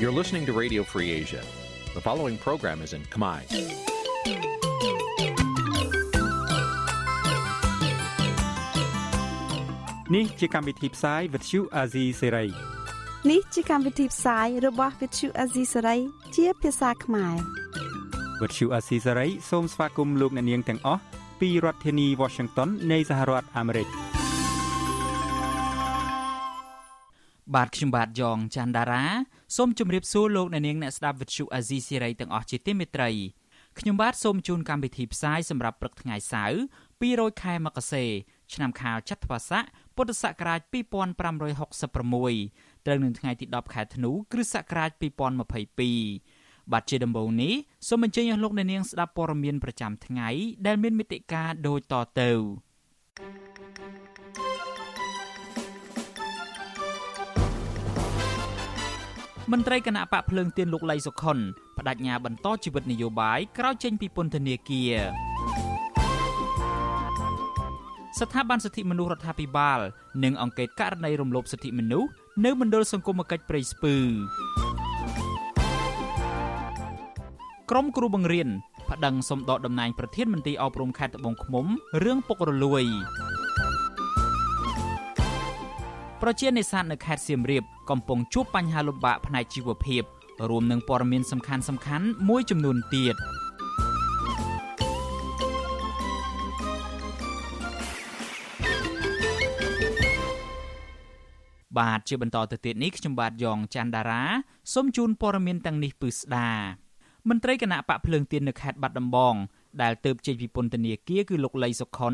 You're listening to Radio Free Asia. The following program is in Khmer. Nǐ chi càm bi tiệp xáy vệt chiu a zì sáy. នេះជាកម្មវិធីផ្សាយរបស់ Vithu Azisaray ជាភាសាខ្មែរ វត្តឈូអាស៊ីសេរីសូមស្វាគមន៍លោកអ្នកនាងទាំងអស់ពីរដ្ឋធានី Washington នៃសហរដ្ឋអាមេរិក បាទខ្ញុំបាទយ៉ងច័ន្ទដារា សូមជម្រាបសួរលោកអ្នកនាងអ្នកស្ដាប់វិទ្យុអាស៊ីសេរីទាំងអស់ជាទីមេត្រីខ្ញុំបាទសូមជូនកម្មវិធីផ្សាយសម្រាប់ព្រឹកថ្ងៃសៅរ៍200ខែមករាឆ្នាំខាលចត្វាស័កពុទ្ធសករាជ2566ត្រូវនឹងថ្ងៃទី10ខែធ្នូគ្រិស្តសករាជ2022បាទជាដំបូងនេះសូមអញ្ជើញអស់លោកអ្នកនាងស្ដាប់ព័ត៌មានប្រចាំថ្ងៃដែលមានមេតិការដូចតទៅ មន្ត្រីគណៈបកភ្លើងទៀនលោកលីសុខុនបដិញ្ញាបន្តជីវិតនយោបាយក្រោយចេញពីពន្ធនាគារស្ថាប័នសិទ្ធិមនុស្សរដ្ឋាភិបាលនិងអង្គការករណីរំលោភសិទ្ធិមនុស្សនៅមណ្ឌលសង្គមគិច្ចព្រៃស្ពឺក្រុមគ្រូបង្រៀនប្តឹងសុំដកតំណែងប្រធានមន្ត្រីអប់រំខេត្តត្បូងឃ្មុំរឿងពុករលួយ ប្រជានេសាទនៅខេត្តសៀមរាបកំពុងជួបបញ្ហាលំបាកផ្នែកជីវភាពរួមនឹងព័ត៌មានសំខាន់សំខាន់មួយចំនួនទៀតបាទជាបន្តទៅទៀតនេះខ្ញុំបាទយ៉ងច័ន្ទដារាសូមជូនព័ត៌មានទាំងនេះពឺស្ដាមន្ត្រីគណៈបកភ្លើងទៀននៅខេត្តបាត់ដំបងដែលទៅជ័យពីពន្ធនាគារគឺលោកលីសុខុន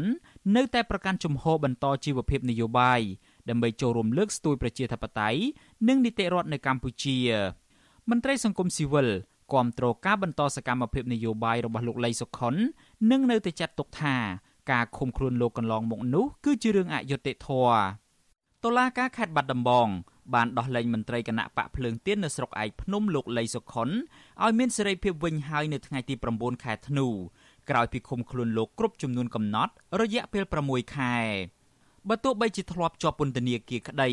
នៅតែប្រកាន់ជំហរបន្តជីវភាពនយោបាយ ដើម្បីចូលរួមលើកស្ទួយប្រជាធិបតេយ្យនិងនីតិរដ្ឋនៅកម្ពុជាមន្ត្រីសង្គមស៊ីវិលគាំទ្រការបន្តសកម្មភាពនយោបាយរបស់លោកលីសុខុននិងនៅតែចាត់ទុកថាការឃុំខ្លួនលោកកន្លងមកនោះគឺជារឿងអយុត្តិធម៌តុលាការខេត្តបាត់ដំបងបានដោះលែងមន្ត្រីគណៈបកភ្លើងទៀននៅស្រុកឯកភ្នំលោកលីសុខុនឲ្យមានសេរីភាពវិញហើយនៅថ្ងៃទី9ខែធ្នូក្រោយពីឃុំខ្លួនលោកគ្រប់ចំនួនកំណត់រយៈពេល6ខែ បើទោះបីជាធ្លាប់ជាប់ពន្ធនាគារក្តី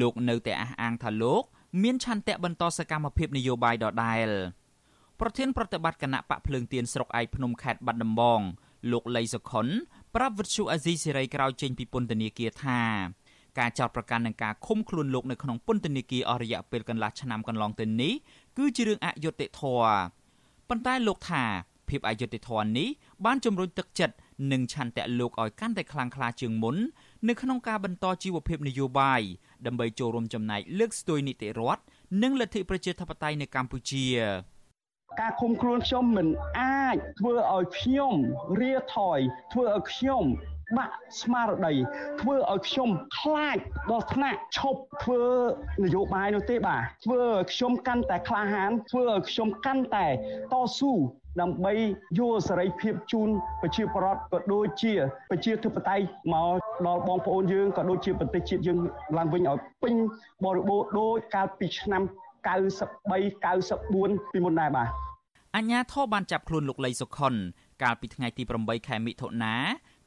លោកនៅតែអះអាងថាលោកមានឆន្ទៈបន្តសកម្មភាពនយោបាយដដែលប្រធានប្រតិបត្តិគណៈបកភ្លើងទៀនស្រុកឯកភ្នំខេត្តបាត់ដំបងលោកលីសុខុនប្រាប់វិទ្យុអាស៊ីសេរីក្រោយចេញពីពន្ធនាគារថាការចោទប្រកាន់នឹងការឃុំខ្លួនលោកនៅក្នុងពន្ធនាគារអស់រយៈពេលកន្លះឆ្នាំកន្លងទៅនេះគឺជារឿងអយុត្តិធម៌ប៉ុន្តែលោកថាភាពអយុត្តិធម៌នេះបានជំរុញទឹកចិត្តនិងឆន្ទៈលោកឲ្យកាន់តែខ្លាំងក្លាជាងមុន នៅក្នុងការបន្តជីវភាពនយោបាយដើម្បីចូលរួមចំណែកលើកស្ទួយនីតិរដ្ឋនិងលទ្ធិប្រជាធិបតេយ្យនៅកម្ពុជាការឃុំខ្លួនខ្ញុំមិនអាចធ្វើឲ្យខ្ញុំរាថយធ្វើឲ្យខ្ញុំបាក់ស្មារតីធ្វើឲ្យខ្ញុំខ្លាចដល់ថ្នាក់ឈប់ធ្វើនយោបាយនោះទេបាទធ្វើឲ្យខ្ញុំកាន់តែក្លាហានធ្វើឲ្យខ្ញុំកាន់តែតស៊ូ ដើម្បីយកសេរីភាពជូនប្រជាពលរដ្ឋក៏ដូចជាប្រជាធិបតេយ្យមកដល់បងប្អូនយើងក៏ដូចជាប្រទេសជាតិយើងឡើងវិញឲ្យពេញបរិបូរណ៍ដូចកាលពីឆ្នាំ93 94ពីមុនដែរបាទអញ្ញាធរបានចាប់ខ្លួនលោកលីសុខុនកាលពីថ្ងៃទី8ខែមិថុនា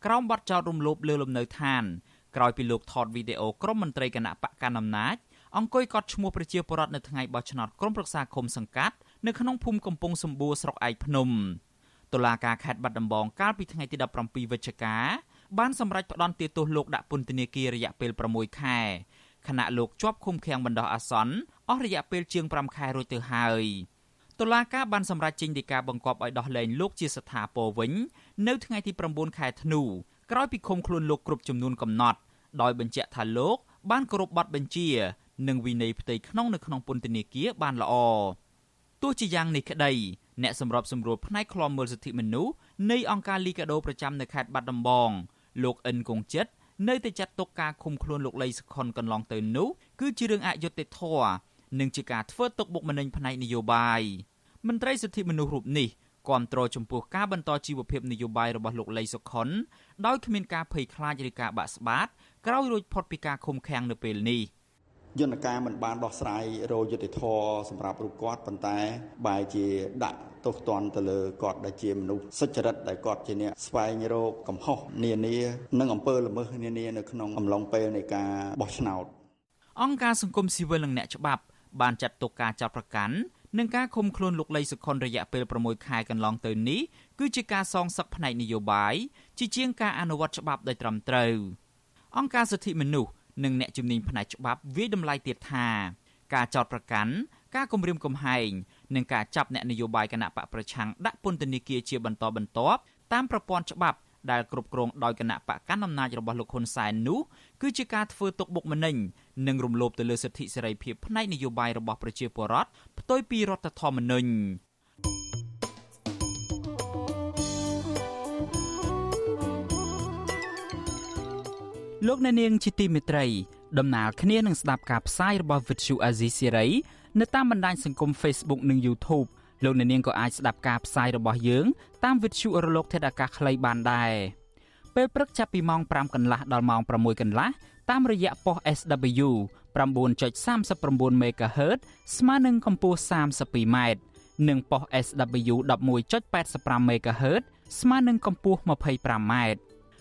ក្រោមបទចោទរំលោភលើលំនៅឋានក្រោយពីលោកថតវីដេអូក្រុមមន្ត្រីគណៈបកកណ្ដាលអំណាចអង្គុយកត់ឈ្មោះប្រជាពលរដ្ឋនៅថ្ងៃបោះឆ្នោតក្រុមប្រឹក្សាឃុំសង្កាត់ នៅក្នុងភូមិកំពង់សម្បួរស្រុកឯកភ្នំតុលាការខេត្តបាត់ដំបងកាលពីថ្ងៃទី17វិច្ឆិកាបានសម្រេចផ្តន្ទាទោសលោកដាក់ពន្ធនាគាររយៈពេល6ខែខណៈលោកជាប់ឃុំឃាំងបណ្ដោះអាសន្នអស់រយៈពេលជាង5ខែរួចទៅហើយតុលាការបានសម្រេចចេញដីកាបង្គាប់ឲ្យដោះលែងលោកជាស្ថាពរវិញ នៅថ្ងៃទី9ខែធ្នូក្រោយពីឃុំខ្លួនលោកគ្រប់ចំនួនកំណត់ដោយបញ្ជាក់ថាលោកបានគោរពបទបញ្ជា និងវិន័យផ្ទៃក្នុងនៅក្នុងពន្ធនាគារបានល្អ ទោះជាយ៉ាងនេះក្តីអ្នកសម្របសម្រួលផ្នែកឃ្លាំមើលសិទ្ធិមនុស្សនៃអង្គការលីកាដូប្រចាំនៅខេត្តបាត់ដំបងលោកអិនគង្ជិតនៅតែចាត់ទុកការឃុំខ្លួនលោកលីសខុនកន្លងទៅនោះគឺជារឿងអយុត្តិធម៌និងជាការធ្វើទុកបុកម្នេញផ្នែកនយោបាយមន្ត្រីសិទ្ធិមនុស្សរូបនេះគាំទ្រចំពោះការបន្តជីវភាពនយោបាយរបស់លោកលីសុខុនដោយគ្មានការភ័យខ្លាចឬការបាក់ស្បាតក្រោយរួចផុតពីការឃុំឃាំងនៅពេលនេះ យន្តការមិនបានដោះស្រាយរោយុទ្ធធរសម្រាប់រូបគាត់ប៉ុន្តែបែរជាដាក់ទោសទណ្ឌទៅលើគាត់ដែលជាមនុស្សសុចរិតដែលគាត់ជាអ្នកស្វែងរកកំហុសនានានិងអំពើល្មើសនានានៅក្នុងអំឡុងពេលនៃការបោះឆ្នោតអង្គការសង្គមស៊ីវិលនិងអ្នកច្បាប់បានចាត់ទុកការចាប់ប្រកាន់និងការឃុំខ្លួនលោកលីសុខុនរយៈពេល6ខែកន្លងទៅនេះគឺជាការសងសឹកផ្នែកនយោបាយជាជាងការអនុវត្តច្បាប់ដោយត្រឹមត្រូវអង្គការសិទ្ធិមនុស្ស និងអ្នកជំនាញផ្នែកច្បាប់វិយតម្លៃទៀតថាការចោទប្រកាន់ការគំរាមកំហែងនិងការចាប់អ្នកនយោបាយគណៈបកប្រឆាំងដាក់ពន្ធនាគារជាបន្តបន្ទាប់តាមប្រព័ន្ធច្បាប់ដែលគ្រប់គ្រងដោយគណៈបកកណ្ដាលអំណាចរបស់លោកហ៊ុនសែននោះគឺជាការធ្វើទុកបុកម្នេញនិងរំលោភទៅលើសិទ្ធិសេរីភាពផ្នែកនយោបាយរបស់ប្រជាពលរដ្ឋផ្ទុយពីរដ្ឋធម្មនុញ្ញ លោកអ្នកនាងជាទីមេត្រីដំណើរគ្នានឹងស្ដាប់ការផ្សាយរបស់ Vuthu Azizi Siri នៅតាមបណ្ដាញសង្គម Facebook និង YouTube លោកអ្នកនាងក៏អាចស្ដាប់ការផ្សាយរបស់យើងតាមវិទ្យុរលក ធាតុអាកាសខ្លីបានដែរពេលព្រឹកចាប់ពីម៉ោង5កន្លះដល់ម៉ោង6កន្លះតាមរយៈប៉ុស SW 9.39 MHz ស្មើនឹងកម្ពស់ 32m និងប៉ុស SW 11.85 MHz ស្មើនឹងកម្ពស់ 25m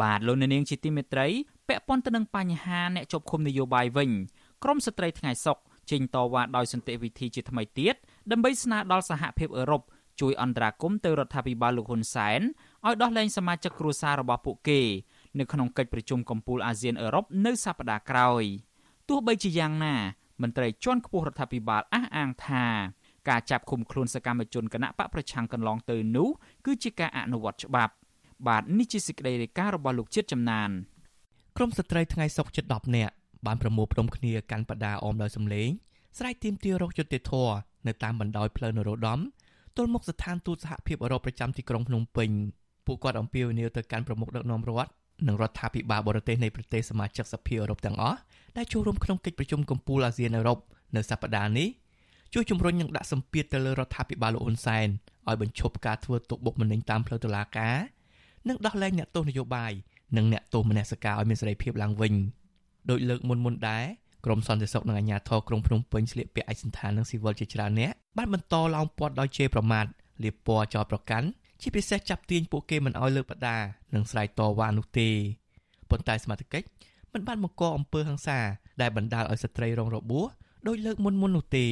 បាទលោកនាងជាទីមេត្រីពាក់ព័ន្ធទៅនឹងបញ្ហាអ្នកជាប់ឃុំនយោបាយវិញក្រមស្ត្រីថ្ងៃសុកចេញតវ៉ាដោយសន្តិវិធីជាថ្មីទៀតដើម្បីស្នើដល់សហភាពអឺរ៉ុបជួយអន្តរាគមន៍ទៅរដ្ឋាភិបាលលោកហ៊ុនសែនឲ្យដោះលែងសមាជិកគ្រួសាររបស់ពួកគេនៅក្នុងកិច្ចប្រជុំកំពូលអាស៊ានអឺរ៉ុបនៅសប្តាហ៍ក្រោយទោះបីជាយ៉ាងណាមន្ត្រីជាន់ខ្ពស់រដ្ឋាភិបាលអះអាងថាការចាប់ឃុំខ្លួនសកម្មជនគណៈបកប្រឆាំងកន្លងទៅនោះគឺជាការអនុវត្តច្បាប់ បាទនេះជាសេចក្តីរាយការណ៍របស់លោកជាតិចំណានក្រមស្ត្រីថ្ងៃសុកជិត10នាក់បានប្រមូលផ្ដុំគ្នាកាន់បដាអមដោយសម្លេងស្រែកទាមទាររកយុត្តិធម៌នៅតាមបណ្ដោយផ្លូវនរោត្តមទល់មុខស្ថានទូតសហភាពអឺរ៉ុបប្រចាំទីក្រុងភ្នំពេញពួកគាត់អំពាវនាវទៅកាន់ប្រមុខដឹកនាំរដ្ឋនិងរដ្ឋាភិបាលបរទេសនៃប្រទេសសមាជិកសភាអឺរ៉ុបទាំងអស់ដែលចូលរួមក្នុងកិច្ចប្រជុំកំពូលអាស៊ានអឺរ៉ុបនៅសប្តាហ៍នេះជួយជំរុញនិងដាក់សម្ពាធទៅលើរដ្ឋាភិបាលលោកហ៊ុនសែនឲ្យបញ្ឈប់ការធ្វើទុកបុកម្នេញតាមផ្លូវតុលាការ និងដោះលែងអ្នកទោសនយោបាយនិងអ្នកទោសមនសិការឲ្យមានសេរីភាពឡើងវិញដោយលើកមុនមុនដែរក្រមសន្តិសុខនិងអាជ្ញាធរក្រុងភ្នំពេញស្លៀកពាក់ឯកសណ្ឋាននិងស៊ីវិលជាច្រើនអ្នកបានបន្តឡោមព័ទ្ធដោយជេរប្រមាថលាបពណ៌ចោទប្រកាន់ជាពិសេសចាប់ទាញពួកគេមិនឲ្យលើកបដានិងស្រែកតវ៉ានោះទេប៉ុន្តែសមាជិកមិនបានបង្កអំពើហិង្សាដែលបណ្ដាលឲ្យស្ត្រីរងរបួសដោយលើកមុនមុននោះទេ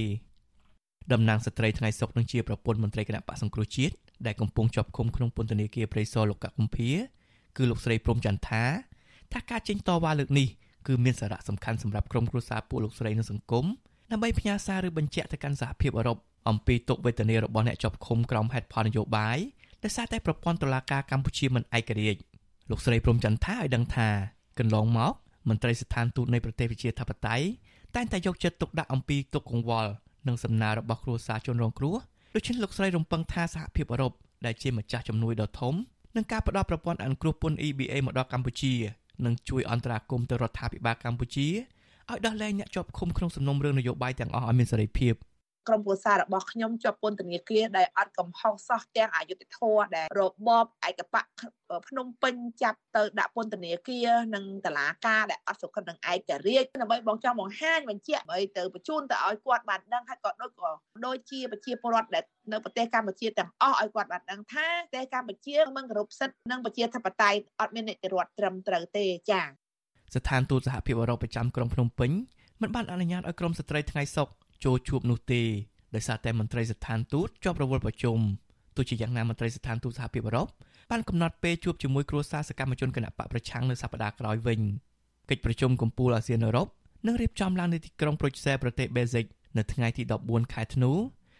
តំណាងស្ត្រីថ្ងៃសុកនឹងជាប្រពន្ធមន្ត្រីគណៈបកសង្គ្រោះជាតិ ដែលកំពុងជាប់ឃុំក្នុងពន្ធនាគារព្រៃសរលោកកកុម្ភាគឺលោកស្រីព្រំចន្ទថាថាការចេញតវ៉ាលើកនេះគឺមានសារៈសំខាន់សម្រាប់ក្រុមគ្រួសារពួកលោកស្រីនិងសង្គមដើម្បីផ្ញើសារឬបញ្ជាក់ទៅកាន់សហភាពអឺរ៉ុបអំពីទុកវេទនារបស់អ្នកជាប់ឃុំក្រោមហេតុផលនយោបាយដែលសារតែប្រព័ន្ធតុលាការកម្ពុជាមិនឯករាជ្យលោកស្រីព្រំចន្ទថាឲ្យដឹងថាកន្លងមកមន្ត្រីស្ថានទូតនៃប្រទេសវិជាធិបតេយ្យតែងតែយកចិត្តទុកដាក់អំពីទុកកង្វល់និងសំណើរបស់គ្រួសារជនរងគ្រោះ ដូច្នេះលោកស្រីរំពឹងថាសហភាពអឺរ៉ុបដែលជាម្ចាស់ជំនួយដ៏ធំនឹងការផ្ដល់ប្រព័ន្ធអនុគ្រោះពន្ធ EBA មកដល់កម្ពុជានឹងជួយអន្តរាគមន៍ទៅរដ្ឋាភិបាលកម្ពុជាឲ្យដោះលែងអ្នកជាប់ឃុំក្នុងសំណុំរឿងនយោបាយទាំងអស់ឲ្យមានសេរីភាព។ ក្រុមគ្រួសាររបស់ខ្ញុំជាប់ពន្ធនាគារដែលអត់កំហុសសោះទាំងអយុធធម៌ដែលរបបឯកបកភ្នំពេញចាប់ទៅដាក់ពន្ធនាគារនិងតឡាការដែលអត់សុខនឹងឯករាជ្យដើម្បីបងចង់បង្ហាញបញ្ជាក់ឲ្យទៅបញ្ជូនទៅឲ្យគាត់បានដឹងហើយក៏ដូចក៏ដូចជាប្រជាពលរដ្ឋដែលនៅប្រទេសកម្ពុជាទាំងអស់ឲ្យគាត់បានដឹងថាប្រទេសកម្ពុជាមិនគោរពសិទ្ធិនិងប្រជាធិបតេយ្យអត់មាននីតិរដ្ឋត្រឹមត្រូវទេចា៎ស្ថានទូតសហភាពអឺរ៉ុបប្រចាំក្រុងភ្នំពេញមិនបានអនុញ្ញាតឲ្យក្រុមស្ត្រីថ្ងៃសុក ចូលជួបនោះទេដោយសារតែមន្ត្រីស្ថានទូតជាប់រវល់ប្រជុំទោះជាយ៉ាងណាមន្ត្រីស្ថានទូតសហភាពអឺរ៉ុបបានកំណត់ពេលជួបជាមួយគ្រួសារសកម្មជនគណបកប្រឆាំងនៅសប្តាហ៍ក្រោយវិញកិច្ចប្រជុំកំពូលអាស៊ានអឺរ៉ុបនឹងរៀបចំឡើងនៅទីក្រុងប្រូចសែប្រទេសបេស៊ិកនៅថ្ងៃទី14ខែធ្នូ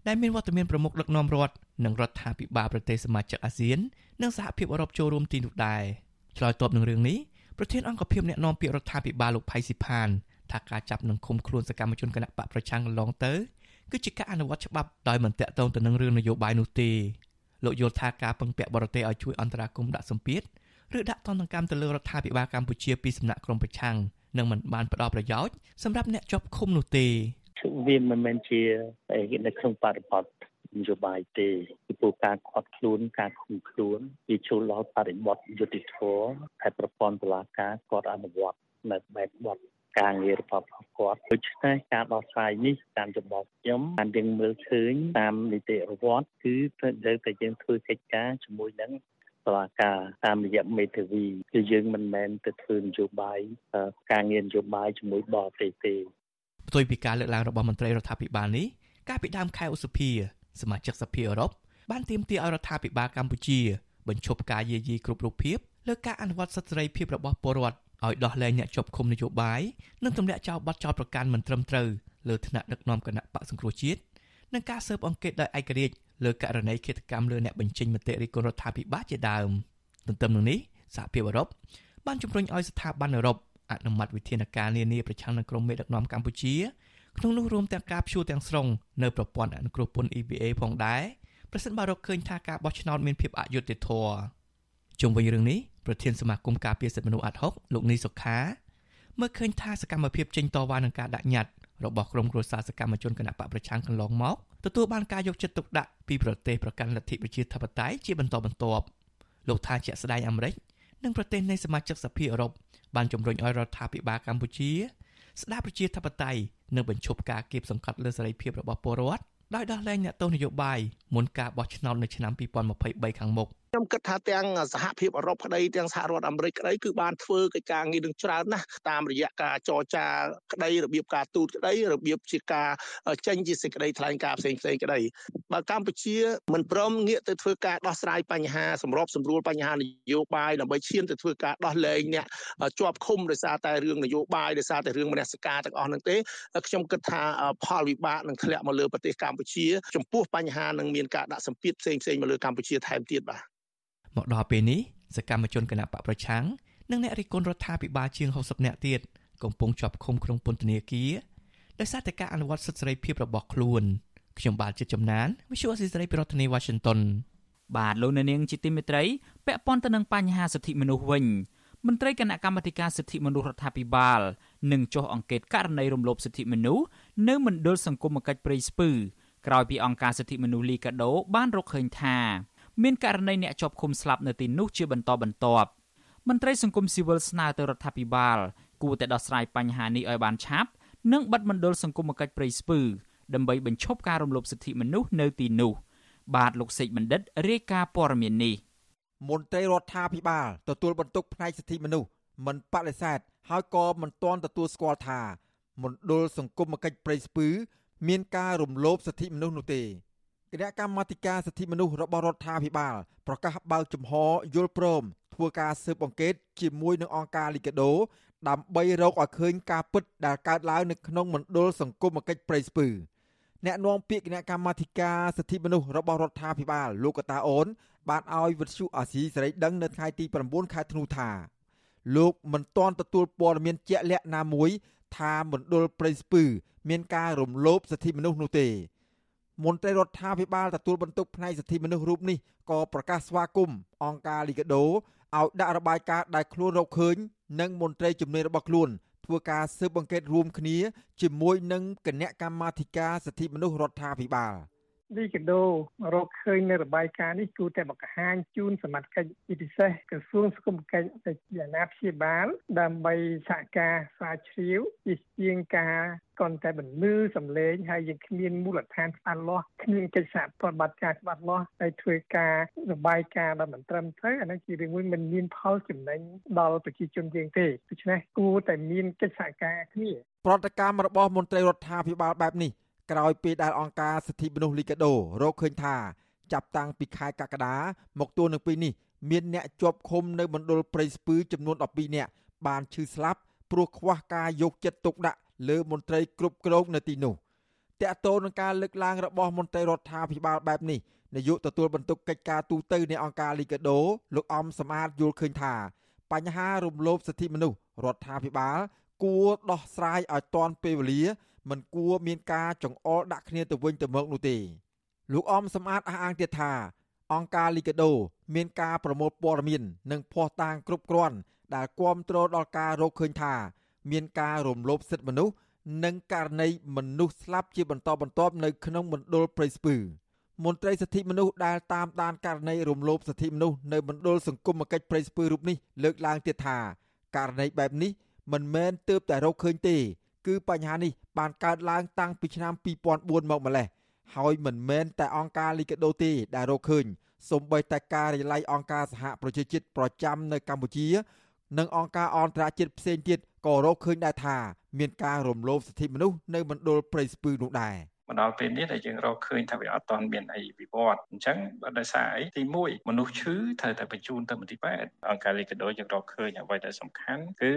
ដែលមានវត្តមានប្រមុខដឹកនាំរដ្ឋនិងរដ្ឋាភិបាលប្រទេសសមាជិកអាស៊ាននិងសហភាពអឺរ៉ុបចូលរួមទីនោះដែរឆ្លើយតបនឹងរឿងនេះប្រធានអង្គភិបអ្នកណែនាំពាក្យរដ្ឋាភិបាលលោកផៃស៊ីផាន ថាការចាប់និងឃុំខ្លួនសកម្មជនគណបកប្រឆាំងកន្លងទៅគឺជាការអនុវត្តច្បាប់ដោយមិនតាក់ទងទៅនឹងរឿងនយោបាយនោះទេលោកយល់ថាការពឹងពាក់បរទេសឲ្យជួយអន្តរាគមន៍ដាក់សម្ពាធឬដាក់ទណ្ឌកម្មទៅលើរដ្ឋាភិបាលកម្ពុជាពីសំណាក់ក្រមប្រឆាំងនឹងមិនបានផ្ដល់ប្រយោជន៍សម្រាប់អ្នកជាប់ឃុំនោះទេវាមិនមែនជានៅក្នុងបរិបទនយោបាយទេពីព្រោះការខាត់ខ្លួនការឃុំខ្លួនវាចូលដល់បរិបទយុតិធធហើយប្រព័ន្ធតុលាការគាត់អនុវត្តនៅបែបបទ ការងាររបស់គាត់ដូច្នេះការដោះស្រាយនេះតាមចំពោះខ្ញុំបានយើងមើលឃើញតាមនីតិរដ្ឋគឺត្រូវតែយើងធ្វើកិច្ចការជាមួយនឹងតុលាការតាមរយៈមេធាវីគឺយើងមិនមែនទៅធ្វើនយោបាយការងារនយោបាយជាមួយបរទេសទេផ្ទុយពីការលើកឡើងរបស់មន្ត្រីរដ្ឋាភិបាលនេះកាលពីដើមខែឧសភាសមាជិកសភាអឺរ៉ុបបានទាមទារឲ្យរដ្ឋាភិបាលកម្ពុជាបញ្ឈប់ការយាយីគ្រប់រូបភាពលើការអនុវត្តសិទ្ធិសេរីភាពរបស់ពលរដ្ឋ ឲ្យដោះលែងអ្នកជាប់ឃុំនយោបាយនិងទម្លាក់ចោលបទចោទប្រកាន់មិនត្រឹមត្រូវលើថ្នាក់ដឹកនាំគណៈបកសង្គ្រោះជាតិនិងការស៊ើបអង្កេតដោយឯករាជ្យលើករណីឃាតកម្មលើអ្នកបញ្ចេញមតិរិះគន់រដ្ឋាភិបាលជាដើមទន្ទឹមនឹងនេះសហភាពអឺរ៉ុបបានជំរុញឲ្យស្ថាប័នអឺរ៉ុបអនុម័តវិធានការនានាប្រឆាំងនឹងក្រុមមេដឹកនាំកម្ពុជាក្នុងនោះរួមទាំងការព្យួរទាំងស្រុងនៅប្រព័ន្ធអនុគ្រោះពន្ធ EBA ផងដែរប្រសិនបើរកឃើញថាការបោះឆ្នោតមានភាពអយុត្តិធម៌ជុំវិញរឿងនេះ ប្រធានសមាគមការពារសិទ្ធិមនុស្សអាត់ហុកលោកនីសុខាមើលឃើញថាសកម្មភាពចេញតវ៉ានឹងការដាក់ញត្តិរបស់ក្រុមគ្រួសារសកម្មជនគណបកប្រឆាំងកន្លងមកទទួលបានការយកចិត្តទុកដាក់ពីប្រទេសប្រកាន់លទ្ធិប្រជាធិបតេយ្យជាបន្តបន្ទាប់លោកថាជាក់ស្ដែងអាមេរិកនិងប្រទេសនៃសមាជិកសភាអឺរ៉ុបបានជំរុញឲ្យរដ្ឋាភិបាលកម្ពុជាស្ដារប្រជាធិបតេយ្យនិងបញ្ឈប់ការគៀបសង្កត់លើសេរីភាពរបស់ពលរដ្ឋដោយដោះលែងអ្នកទោសនយោបាយមុនការបោះឆ្នោតនៅឆ្នាំ2023ខាងមុខ ខ្ញុំគិតថាទាំងសហភាពអឺរ៉ុបក្តីទាំងសហរដ្ឋអាមេរិកក្តីគឺបានធ្វើកិច្ចការងារនឹងច្រើនណាស់តាមរយៈការចរចាក្តីរបៀបការទូតក្តីរបៀបជាការចេញជាសេចក្តីថ្លែងការណ៍ផ្សេងផ្សេងក្តីបើកម្ពុជាមិនព្រមងាកទៅធ្វើការដោះស្រាយបញ្ហាសម្របសម្រួលបញ្ហានយោបាយដើម្បីឈានទៅធ្វើការដោះលែងអ្នកជាប់ឃុំដោយសារតែរឿងនយោបាយដោយសារតែរឿងមនសិការទាំងអស់ហ្នឹងទេខ្ញុំគិតថាផលវិបាកនឹងធ្លាក់មកលើប្រទេសកម្ពុជា ចំពោះបញ្ហានឹងមានការដាក់សម្ពាធផ្សេងផ្សេងមកលើកម្ពុជាថែមទៀតបាទ មកដល់ពេលនេះសកម្មជនគណៈបកប្រឆាំងនិងអ្នករិះគន់រដ្ឋាភិបាលជាង60នាក់ទៀតកំពុងជាប់ឃុំក្នុងពន្ធនាគារដោយសារតែការអនុវត្តសិទ្ធិសេរីភាពរបស់ខ្លួនខ្ញុំបាទជាចំណាន Visual សេរីពីរដ្ឋធានី Washington បាទលោកអ្នកនាងជាទីមេត្រីពាក់ព័ន្ធទៅនឹងបញ្ហាសិទ្ធិមនុស្សវិញមន្ត្រីគណៈកម្មាធិការសិទ្ធិមនុស្សរដ្ឋាភិបាលនឹងចុះអង្កេតករណីរំលោភសិទ្ធិមនុស្សនៅមណ្ឌលសង្គមគិច្ចព្រៃស្ពឺក្រោយពីអង្គការសិទ្ធិមនុស្សលីកាដូបានរកឃើញថា មានករណីអ្នកជាប់ឃុំស្លាប់នៅទីនោះជាបន្តបន្ទាប់មន្ត្រីសង្គមស៊ីវិលស្នើទៅរដ្ឋាភិបាល គួរតែដោះស្រាយបញ្ហានេះឲ្យបានឆាប់និងបិទមណ្ឌលសង្គមគិច្ចព្រៃស្ពឺដើម្បីបញ្ឈប់ការរំលោភសិទ្ធិមនុស្សនៅទីនោះបាទលោកសេកបណ្ឌិតរាយការណ៍ព័ត៌មាននេះមន្ត្រីរដ្ឋាភិបាលទទួលបន្ទុកផ្នែកសិទ្ធិមនុស្សមិនបដិសេធហើយក៏មិនទាន់ទទួលស្គាល់ថាមណ្ឌលសង្គមគិច្ចព្រៃស្ពឺ មានការរំលោភសិទ្ធិមនុស្សនោះទេ គណៈកម្មាធិការសិទ្ធិមនុស្សរបស់រដ្ឋាភិបាលប្រកាសបើកចំហយល់ព្រមធ្វើការស៊ើបអង្កេតជាមួយនឹងអង្គការលីកាដូដើម្បីរកឲ្យឃើញការពិតដែលកើតឡើងនៅក្នុងមណ្ឌលសង្គមគិច្ចព្រៃស្ពឺអ្នកនាំពាក្យគណៈកម្មាធិការសិទ្ធិមនុស្សរបស់រដ្ឋាភិបាលលោកកតាអូន បានឲ្យវិទ្យុអាស៊ីសេរីដឹងនៅថ្ងៃទី9ខែធ្នូថាលោកមិនទាន់ទទួលព័ត៌មានជាក់លាក់ណាមួយថាមណ្ឌលព្រៃស្ពឺមានការរំលោភសិទ្ធិមនុស្សនោះទេ មន្ត្រីរដ្ឋាភិបាលទទួលបន្ទុកផ្នែកសិទ្ធិមនុស្សរូបនេះក៏ប្រកាសស្វាគមន៍អង្គការលីកាដូឲ្យដាក់របាយការណ៍ដែលខ្លួនរកឃើញនិងមន្ត្រីជំនាញរបស់ខ្លួនធ្វើការស៊ើបអង្កេតរួមគ្នាជាមួយនឹងគណៈកម្មាធិការសិទ្ធិមនុស្សរដ្ឋាភិបាល។ លីកាដូរកឃើញនៅរបាយការណ៍នេះគួរតែបង្ហាញជូនសមត្ថកិច្ចពិសេសក្រសួងសង្គមកិច្ចទៅជាអាណាព្យាបាលដើម្បីសហការស្រាវជ្រាវជាជាងការគ្រាន់តែបន្លឺសម្លេងហើយយើងគ្មានមូលដ្ឋានច្បាស់លាស់គ្មានកិច្ចសហប្រតិបត្តិការច្បាស់លាស់ហើយធ្វើការរបាយការណ៍ដែលមិនត្រឹមត្រូវអានេះជារឿងមួយមិនមានផលចំណេញដល់ប្រជាជនយើងទេដូច្នេះគួរតែមានកិច្ចសហការគ្នាប្រតិកម្មរបស់មន្ត្រីរដ្ឋាភិបាលបែបនេះ ក្រោយពេលដែលអង្គការសិទ្ធិមនុស្សលីកាដូរកឃើញថាចាប់តាំងពីខែកក្កដាមកទល់នឹងពេលនេះមានអ្នកជាប់ឃុំនៅមណ្ឌលព្រៃស្ពឺចំនួន12នាក់បានឈឺស្លាប់ព្រោះខ្វះការយកចិត្តទុកដាក់លើមន្ត្រីគ្រប់គ្រងនៅទីនោះតកតូននឹងការលើកឡើងរបស់មន្ត្រីរដ្ឋាភិបាលបែបនេះនាយកទទួលបន្ទុកកិច្ចការទូតនៃអង្គការលីកាដូលោកអំសមាតយល់ឃើញថា បញ្ហារំលោភសិទ្ធិមនុស្សរដ្ឋាភិបាល គួរដោះស្រាយឲ្យទាន់ពេលវេលា មិនគួរមានការចង្អុលដាក់គ្នាទៅវិញទៅមកនោះទេលោកអមសំអាតអះអាងទៀតថាអង្គការលីកាដូមានការប្រមូលព័ត៌មាននិងភ័ស្តុតាងគ្រប់គ្រាន់ដែលគាំទ្រដល់ការរកឃើញថា មានការរំលោភសិទ្ធិមនុស្សនិងករណីមនុស្សស្លាប់ជាបន្តបន្ទាប់នៅក្នុងមណ្ឌលព្រៃស្ពឺមន្ត្រីសិទ្ធិមនុស្សដែលតាមដានករណីរំលោភសិទ្ធិមនុស្សនៅមណ្ឌលសង្គមគិច្ចព្រៃស្ពឺរូបនេះលើកឡើងទៀតថាករណីបែបនេះមិនមែនទើបតែរកឃើញទេ គឺបញ្ហានេះបានកើតឡើងតាំងពីឆ្នាំ2004មកម្លេះហើយមិនមែនតែអង្គការលីកាដូទេដែលរកឃើញសូម្បីតែការិយាល័យអង្គការសហប្រជាជាតិប្រចាំនៅកម្ពុជា និងអង្គការអន្តរជាតិផ្សេងទៀតក៏រកឃើញដែរថា មានការរំលោភសិទ្ធិមនុស្សនៅមណ្ឌលព្រៃស្ពឺនោះដែរ មកដល់ពេលនេះដែលយើងរកឃើញថាវាអត់ទាន់មានអីវិវត្តអញ្ចឹងដោយសារអីទី1មនុស្សឈឺត្រូវតែបញ្ជូនទៅមន្ទីរពេទ្យអង្គការលីកាដូយើងរកឃើញអ្វីដែលសំខាន់គឺ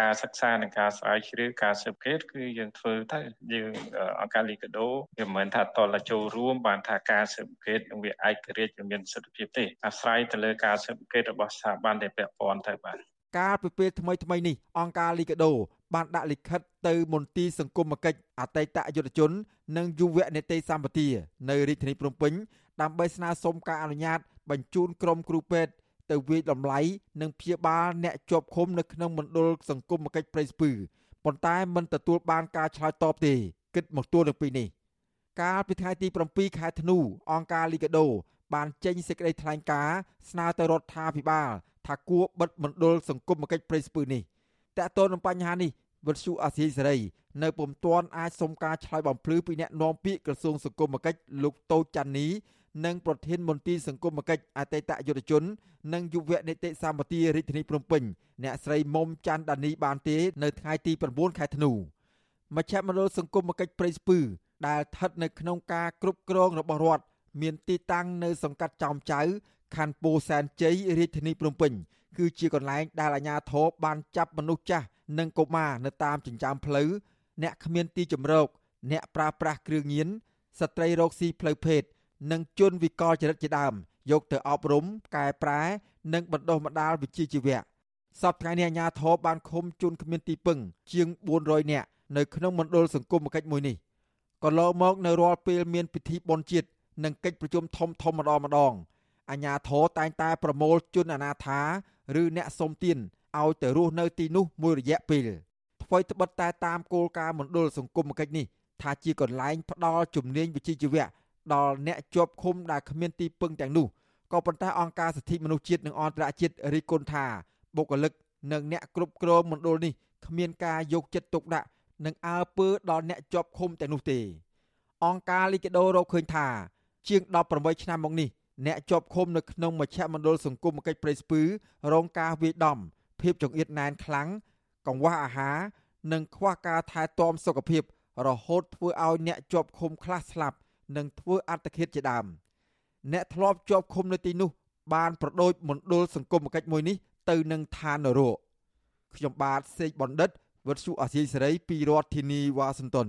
ការសិក្សានិងការស្រាវជ្រាវការស៊ើបអង្កេតគឺយើងធ្វើទៅយើងអង្គការលីកាដូវាមិនមែនថាតលចូលរួមបានថាការស៊ើបអង្កេតនឹងវាឯករាជ្យវាមានសិទ្ធិភាពទេអាស្រ័យទៅលើការស៊ើបអង្កេតរបស់ស្ថាប័នដែលពាក់ព័ន្ធទៅបាទ កាលពីពេលថ្មីថ្មីនេះអង្គការលីកាដូបានដាក់លិខិតទៅមន្ទីរសង្គមគិច្ចអតីតយុទ្ធជន និងយុវនេតិសម្បទានៅរាជធានីភ្នំពេញដើម្បីស្នើសុំការអនុញ្ញាត បញ្ជូនក្រុមគ្រូពេទ្យទៅវិយតម្លៃនិងព្យាបាលអ្នកជាប់ឃុំនៅក្នុងមណ្ឌលសង្គមគិច្ចព្រៃស្ពឺប៉ុន្តែមិនទទួលបានការឆ្លើយតបទេគិតមកទួលនឹងពីនេះកាលពីថ្ងៃទី7ខែធ្នូអង្គការលីកាដូបានចេញសេចក្តីថ្លែងការណ៍ស្នើទៅរដ្ឋាភិបាល ថាគួរបិទមណ្ឌលសង្គមគិច្ចព្រៃស្ពឺនេះតើតើនឹងបញ្ហានេះវិទ្យុអាស៊ីសេរីនៅពុំទាន់អាចសុំការឆ្លើយបំភ្លឺពីអ្នកនាំពាក្យក្រសួងសង្គមគិច្ចលោកតូចច័ន្ទនីនិងប្រធានមន្ទីរសង្គមគិច្ចអតីតយុទ្ធជន និងយុវនីតិសម្បទារាជធានីភ្នំពេញអ្នកស្រីមុំច័ន្ទដានីបានទេនៅថ្ងៃទី9ខែធ្នូមជ្ឈមណ្ឌលសង្គមគិច្ចព្រៃស្ពឺដែលស្ថិតនៅក្នុងការគ្រប់គ្រងរបស់រដ្ឋមានទីតាំងនៅសង្កាត់ចោមចៅ ខណ្ឌពោធិ៍សែនជ័យរាជធានីភ្នំពេញគឺជាកន្លែងដែលអាជ្ញាធរបានចាប់មនុស្សចាស់និងកុមារនៅតាមចិញ្ចើមផ្លូវអ្នកគ្មានទីជម្រកអ្នកប្រើប្រាស់គ្រឿងញៀនស្ត្រីរោគស៊ីផ្លូវភេទនិងជនវិកលចរិតជាដើមយកទៅអប់រំកែប្រែ និងបណ្ដុះបណ្ដាលវិជ្ជាជីវៈសពថ្ងៃនេះអាជ្ញាធរបានឃុំជនគ្មានទីពឹង ជាង400នាក់នៅក្នុងមណ្ឌលសង្គមគិច្ចមួយនេះក៏លោកមកនៅរាល់ពេលមានពិធីបុណ្យជាតិនិងកិច្ចប្រជុំធំធំម្ដងម្ដង អាជ្ញាធរតែងតែប្រមូលជនអនាថាឬអ្នកសុំទានឲ្យទៅរស់នៅទីនោះមួយរយៈពេលអ្វីត្បិតតែតាមគោលការណ៍មណ្ឌលសង្គមគិច្ចនេះថាជាកន្លែងផ្ដល់ជំនាញវិជ្ជាជីវៈដល់អ្នកជាប់ឃុំដែលគ្មានទីពឹងទាំងនោះក៏ប៉ុន្តែអង្គការសិទ្ធិមនុស្សជាតិនិងអន្តរជាតិរិះគន់ថាបុគ្គលិកនិងអ្នកគ្រប់គ្រងមណ្ឌលនេះគ្មានការយកចិត្តទុកដាក់និងអើពើដល់អ្នកជាប់ឃុំទាំងនោះទេអង្គការលីកាដូរកឃើញថា ជាង18ឆ្នាំមកនេះ អ្នកជាប់ឃុំនៅក្នុងមជ្ឈមណ្ឌលសង្គមគិច្ចព្រៃស្ពឺរងការវាយដំ ភាពចង្អៀតណែនខ្លាំងកង្វះអាហារនិងខ្វះការថែទាំសុខភាព រហូតធ្វើឲ្យអ្នកជាប់ឃុំខ្លះស្លាប់ និងធ្វើអត្តឃាតជាដើមអ្នកធ្លាប់ជាប់ឃុំនៅទីនោះ បានប្រដូចមណ្ឌលសង្គមគិច្ចមួយនេះទៅនឹងឋាននរកខ្ញុំបាទសេកបណ្ឌិតវុទ្ធុអាស៊ីសេរីពីរដ្ឋធានីវ៉ាស៊ីនតោន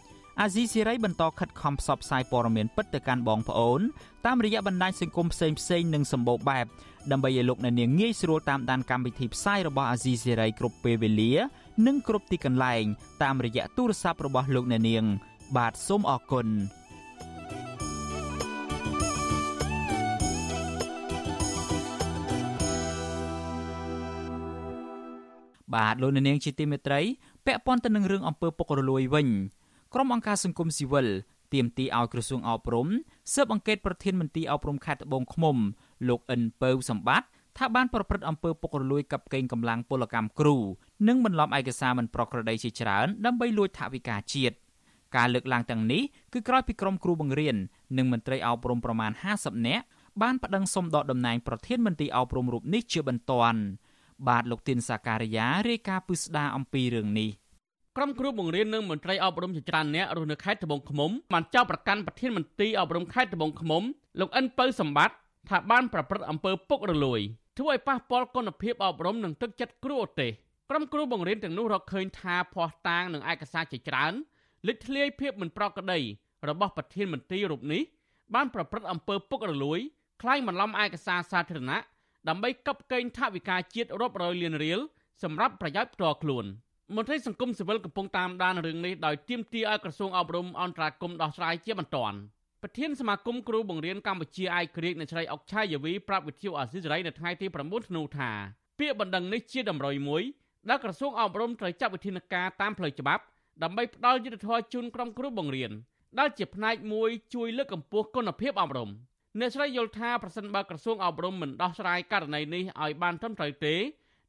អាស៊ីសេរីបន្តខិតខំផ្សព្វផ្សាយព័ត៌មានពិតទៅកាន់បងប្អូនតាមរយៈបណ្ដាញសង្គមផ្សេងផ្សេងនិងសម្បូរបែបដើម្បីឲ្យលោកអ្នកនាងងាយស្រួលតាមដានកម្មវិធីផ្សាយរបស់អាស៊ីសេរីគ្រប់ពេលវេលា និងគ្រប់ទីកន្លែង តាមរយៈទូរស័ព្ទរបស់លោកអ្នកនាង បាទសូមអរគុណបាទលោកអ្នកនាងជាទីមេត្រីពាក់ព័ន្ធទៅនឹងរឿងអំពើពុករលួយវិញ ក្រុមអង្គការសង្គមស៊ីវិលទាមទារឲ្យក្រសួងអប់រំស៊ើបអង្កេតប្រធានមន្ទីរអប់រំខេត្តត្បូងឃ្មុំលោកអិនពៅសម្បត្តិថាបានប្រព្រឹត្តអំពើពុករលួយកាប់កេងកម្លាំងពលកម្មគ្រូនិងបន្លំឯកសារមិនប្រក្រតីជាច្រើនដើម្បីលួចថវិកាជាតិការលើកឡើងទាំងនេះគឺក្រោយពីក្រុមគ្រូបង្រៀននិងមន្ត្រីអប់រំប្រមាណ50នាក់បានប្តឹងសុំដកតំណែងប្រធានមន្ត្រីអប់រំរូបនេះជាបន្ទាន់បាទលោកទីនសាការីយ៉ារាយការណ៍ពិស្ដារអំពីរឿងនេះ ក្រុមគ្រូបង្រៀននិងមន្ត្រីអប់រំជាច្រើនអ្នករស់នៅខេត្តត្បូងឃ្មុំបានចោទប្រកាន់ប្រធានមន្ត្រីអប់រំខេត្តត្បូងឃ្មុំលោកអិនពៅសម្បត្តិថាបានប្រព្រឹត្តអំពើពុករលួយធ្វើឲ្យប៉ះពាល់គុណភាពអប់រំនិងទឹកចិត្តគ្រូឧទ្ទេសក្រុមគ្រូបង្រៀនទាំងនោះរកឃើញថាភ័ស្តុតាងនិងឯកសារជាច្រើនលេចធ្លាយភាពមិនប្រក្រតីរបស់ប្រធានមន្ត្រីរូបនេះបានប្រព្រឹត្តអំពើពុករលួយក្លែងបន្លំឯកសារសាធារណៈដើម្បីកັບកេងថវិកាជាតិរាប់រយលានរៀលសម្រាប់ប្រយោជន៍ផ្ទាល់ខ្លួន មន្ត្រីសង្គមស៊ីវិលកំពុងតាមដានរឿងនេះដោយទាមទារឲ្យក្រសួងអប់រំអន្តរាគមន៍ដោះស្រាយជាបន្ទាន់ប្រធានសមាគមគ្រូបង្រៀនកម្ពុជាអាយក្រិកនៅឆ្លៃអុកឆាយាវីប្រាប់វិទ្យុអាស៊ីសេរីនៅថ្ងៃទី9ធ្នូថាពាក្យបណ្ដឹងនេះជាតម្រុយមួយដែលក្រសួងអប់រំត្រូវចាត់វិធានការតាមផ្លូវច្បាប់ដើម្បីផ្ដល់យុត្តិធម៌ជូនក្រុមគ្រូបង្រៀនដែលជាផ្នែកមួយជួយលើកកម្ពស់គុណភាពអប់រំអ្នកស្រីយល់ថាប្រសិនបើក្រសួងអប់រំមិនដោះស្រាយករណីនេះឲ្យបានត្រឹមត្រូវទេ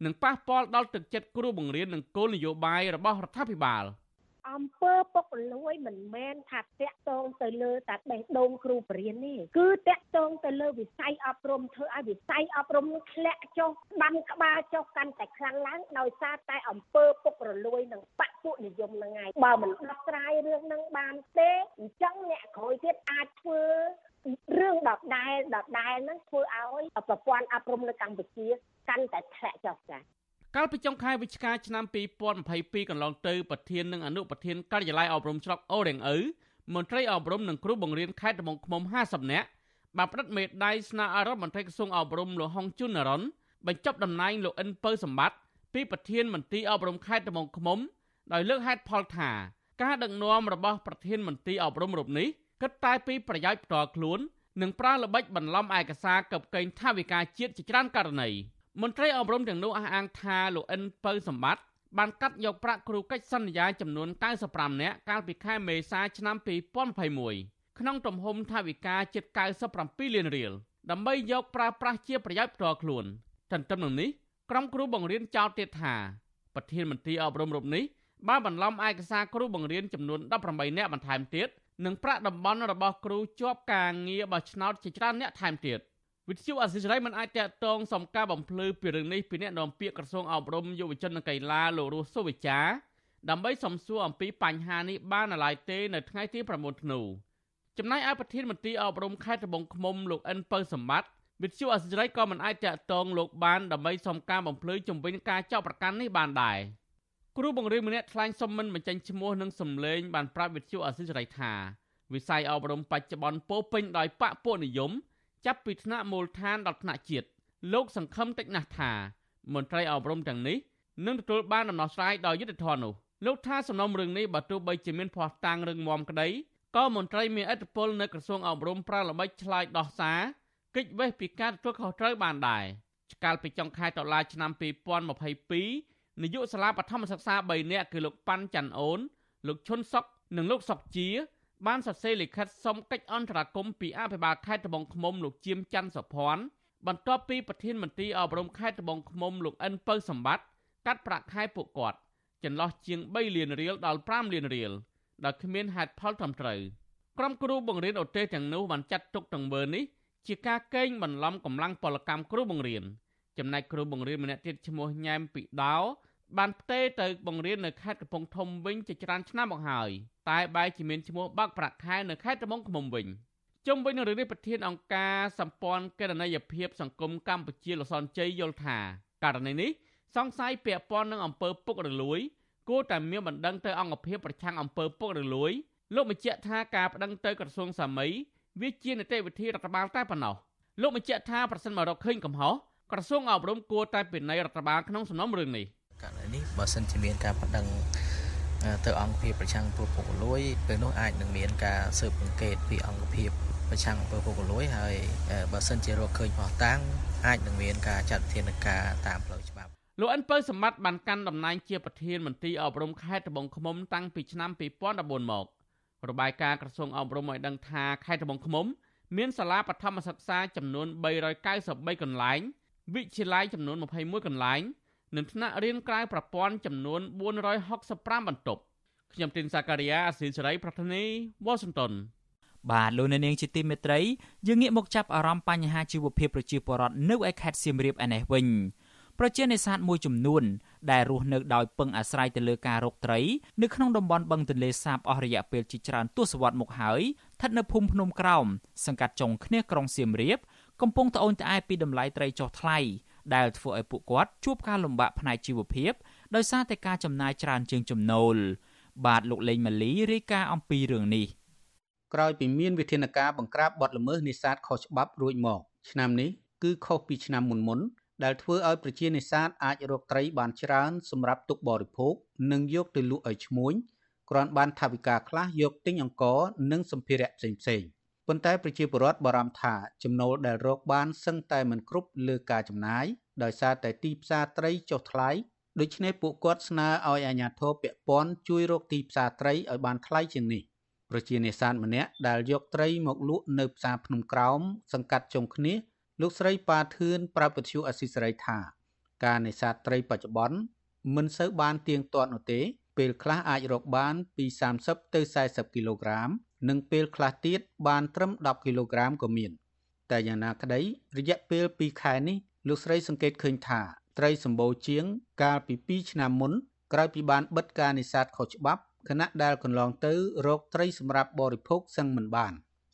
នឹងប៉ះពាល់ដល់ទឹកចិត្តគ្រូបង្រៀននិងគោលនយោបាយរបស់រដ្ឋាភិបាល។អំពើពុករលួយមិនមែនថាតាក់ទងទៅលើតែបេះដូងគ្រូបរិញ្ញាទេគឺតាក់ទងទៅលើវិស័យអប់រំធ្វើឲ្យវិស័យអប់រំធ្លាក់ចុះដាំក្បាលចុះកាន់តែខ្លាំងឡើងដោយសារតែអំពើពុករលួយនិងបពុនិយមហ្នឹងឯងបើមិនដោះស្រាយរឿងហ្នឹងបានទេអញ្ចឹងអ្នកក្រោយទៀតអាចធ្វើរឿងដដែលដដែលហ្នឹងធ្វើឲ្យប្រព័ន្ធអប់រំនៅកម្ពុជា កាន់តែធ្លាក់ចុះចា៎កាលពីចុងខែវិច្ឆិកាឆ្នាំ2022កន្លងទៅប្រធាននិងអនុប្រធានការិយាល័យអប់រំស្រុកអូរៀងឪមន្ត្រីអប់រំនិងគ្រូបង្រៀនខេត្តត្បូងឃ្មុំ50នាក់បានផ្តិតមេដាយស្នើឲ្យរដ្ឋមន្ត្រីក្រសួងអប់រំលោកហុងជុននរ៉ុនបញ្ចប់តំណែងលោកអិនពៅសម្បត្តិពីប្រធានមន្ត្រីអប់រំខេត្តត្បូងឃ្មុំដោយលើកហេតុផលថាការដឹកនាំរបស់ប្រធានមន្ត្រីអប់រំរូបនេះគិតតែពីប្រយោជន៍ផ្ទាល់ខ្លួន និងប្រើល្បិចបន្លំឯកសារកឹបកេងថវិកាជាតិជាច្រើនករណី។ មន្ត្រីអប់រំទាំងនោះអះអាងថាលោកអិនពៅសម្បត្តិបានកាត់យកប្រាក់គ្រូកិច្ចសន្យាចំនួន95នាក់កាលពីខែមេសាឆ្នាំ2021ក្នុងទំហំថវិកាជិត97លានរៀលដើម្បីយកប្រើប្រាស់ជាប្រយោជន៍ផ្ទាល់ខ្លួនទន្ទឹមនឹងនេះក្រុមគ្រូបង្រៀនចោទទៀតថាប្រធានមន្ត្រីអប់រំរូបនេះបានបន្លំឯកសារគ្រូបង្រៀនចំនួន18នាក់បន្ថែមទៀតនិងប្រាក់តំបន់របស់គ្រូជាប់ការងារបោះឆ្នោតជាច្រើនអ្នកថែមទៀត វិទ្យុអសិរ័យមិនអាចតតងសំការបំភ្លឺពីរឿងនេះពីអ្នកនាំពាក្យក្រសួងអប់រំយុវជននិងកីឡាលោករស់សុវិចាដើម្បីសំសួរអំពីបញ្ហានេះបាននៅឡើយទេនៅថ្ងៃទី9ធ្នូចំណែកឯប្រធានមន្ត្រីអប់រំខេត្តត្បូងឃ្មុំលោកអិនពៅសម្បត្តិវិទ្យុអសិរ័យក៏មិនអាចតតងលោកបានដើម្បីសំការបំភ្លឺជំវិញការចោទប្រកាន់នេះបានដែរគ្រូបង្រៀនម្នាក់ថ្លែងសុំមិនបញ្ចេញឈ្មោះនិងសម្លេងបានប្រាប់វិទ្យុអសិរ័យថាវិស័យអប់រំបច្ចុប្បន្នពោពេញដោយបកពួកនិយម ចាប់ពីថ្នាក់មូលដ្ឋានដល់ថ្នាក់ជាតិលោកសង្ឃឹមតិចណាស់ថាមន្ត្រីអប់រំទាំងនេះនឹងទទួលបានដំណោះស្រាយដោយយុត្តិធម៌នោះលោកថាសំណុំរឿងនេះបើទោះបីជាមានភ័ស្តុតាងរឹងមាំក្តីក៏មន្ត្រីមានឥទ្ធិពលនៅក្រសួងអប់រំប្រើល្បិចឆ្លើយដោះសារកិច្ចវេះពីការទទួលខុសត្រូវបានដែរកាលពីចុងខែតុលាឆ្នាំ2022នាយកសាលាបឋមសិក្សា3នាក់គឺលោកប៉ាន់ច័ន្ទអូនលោកឈុនសុកនិងលោកសុកជា បានសរសេរលិខិតសុំកិច្ចអន្តរាគមន៍ពីអភិបាលខេត្តត្បូងឃ្មុំលោកជាមច័ន្ទសុភ័ណ្ឌបន្ទាប់ពីប្រធានមន្ត្រីអប់រំខេត្តត្បូងឃ្មុំលោកអិនពៅសម្បត្តិកាត់ប្រាក់ខែពួកគាត់ចន្លោះជាង3លានរៀលដល់5លានរៀលដោយគ្មានហេតុផលត្រឹមត្រូវក្រុមគ្រូបង្រៀនអូទេសទាំងនោះបានចាត់ទុកទង្វើនេះជាការកេងបន្លំកម្លាំងពលកម្មគ្រូបង្រៀនចំណែកគ្រូបង្រៀនម្នាក់ទៀតឈ្មោះញ៉ែមពីដោ បានផ្ទេរទៅបង្រៀននៅខេត្តកំពង់ធំវិញជាច្រើនឆ្នាំមកហើយតែបែរជាមានឈ្មោះបាក់ប្រាក់ខែនៅខេត្តត្បូងឃ្មុំវិញជុំវិញនឹងរឿងនេះប្រធានអង្គការសម្ព័ន្ធកេរនីយភាពសង្គមកម្ពុជាលសនជ័យយល់ថាករណីនេះសង្ស័យពាក់ព័ន្ធនឹងអំពើពុករលួយគួរតែមានបណ្ដឹងទៅអង្គភាពប្រឆាំងអំពើពុករលួយលោកបញ្ជាក់ថាការប្តឹងទៅក្រសួងសាមីវាជានីតិវិធីរដ្ឋបាលតែប៉ុណ្ណោះលោកបញ្ជាក់ថាប្រសិនមករកឃើញកំហុសក្រសួងអប់រំគួរតែពិន័យរដ្ឋបាលក្នុងសំណុំរឿងនេះ ករណីនេះបើសិនជាមានការប្តឹងទៅអង្គភាពប្រឆាំងពុកលួយពេលនោះអាចនឹងមានការស៊ើបអង្កេតពីអង្គភាពប្រឆាំងអំពើពុកលួយហើយបើសិនជារកឃើញបោះតាំងអាចនឹងមានការចាត់វិធានការតាមផ្លូវច្បាប់លោកអិនពៅសម្បត្តិបានកាន់តំណែងជាប្រធានមន្ត្រីអប់រំខេត្តត្បូងឃ្មុំតាំងពីឆ្នាំ2014មករបាយការណ៍ក្រសួងអប់រំឲ្យដឹងថាខេត្តត្បូងឃ្មុំ មានសាលាបឋមសិក្សាចំនួន393កន្លែងវិទ្យាល័យចំនួន21កន្លែង និងថ្នាក់រៀនក្រៅប្រព័ន្ធចំនួន465បន្ទប់ខ្ញុំទីនសាការីយ៉ាអស៊ីសេរីប្រធានីវ៉ាស៊ីនតោនបាទលោកអ្នកនាងជាទីមេត្រីយើងងាកមកចាប់អារម្មណ៍បញ្ហាជីវភាពប្រជាពលរដ្ឋនៅឯខេត្តសៀមរាបឯនេះវិញប្រជានេសាទមួយចំនួន ដែលរស់នៅដោយពឹងអាស្រ័យទៅលើការរកត្រីនៅក្នុងតំបន់បឹងទន្លេសាបអស់រយៈពេលជាច្រើនទសវត្សរ៍មកហើយស្ថិតនៅភូមិភ្នំក្រោមសង្កាត់ចុងគ្នាក្រុងសៀមរាប កំពុងត្អូញត្អែពីតម្លៃត្រីចុះថ្លៃ ដែលធ្វើឲ្យពួកគាត់ជួបការលំបាកផ្នែកជីវភាពដោយសារតែការចំណាយច្រើនជាងចំណូលបាទលោកលេងម៉ាលីរាយការណ៍អំពីរឿងនេះក្រោយពីមានវិធានការបង្ក្រាបបទល្មើសនេសាទខុសច្បាប់រួចមកឆ្នាំនេះគឺខុសពីឆ្នាំមុនមុនដែលធ្វើឲ្យប្រជានេសាទអាចរកត្រីបានច្រើនសម្រាប់ទុកបរិភោគនិងយកទៅលក់ឲ្យឈ្មួញគ្រាន់បានថវិកាខ្លះយកទិញអង្ករនិងសម្ភារៈផ្សេងៗ ប៉ុន្តែប្រជាពលរដ្ឋបារម្ភថាចំណូលដែលរកបានសឹងតែមិនគ្រប់លើការចំណាយដោយសារតែទីផ្សារត្រីចុះថ្លៃដូច្នេះពួកគាត់ស្នើឲ្យអាជ្ញាធរពាក់ព័ន្ធជួយរកទីផ្សារត្រីឲ្យបានថ្លៃជាងនេះប្រជានេសាទម្នាក់ដែលយកត្រីមកលក់នៅផ្សារភ្នំក្រោមសង្កាត់ចុងគ្នាលោកស្រីប៉ាធឿនប្រាប់វិទ្យុអស៊ីសេរីថាការនេសាទត្រីបច្ចុប្បន្នមិនសូវបានទៀងទាត់នោះទេពេលខ្លះអាចរកបានពី30ទៅ40គីឡូក្រាម និងពេលខ្លះទៀតបានត្រឹម10គីឡូក្រាមក៏មាន តែយ៉ាងណាក្តីរយៈពេល2ខែនេះលោកស្រីសង្កេតឃើញថាត្រីសម្បូរជាង កាលពី2ឆ្នាំមុនក្រោយពីបានបិទការនេសាទខុសច្បាប់ខណៈដែលកន្លងទៅរកត្រីសម្រាប់បរិភោគសឹងមិនបាន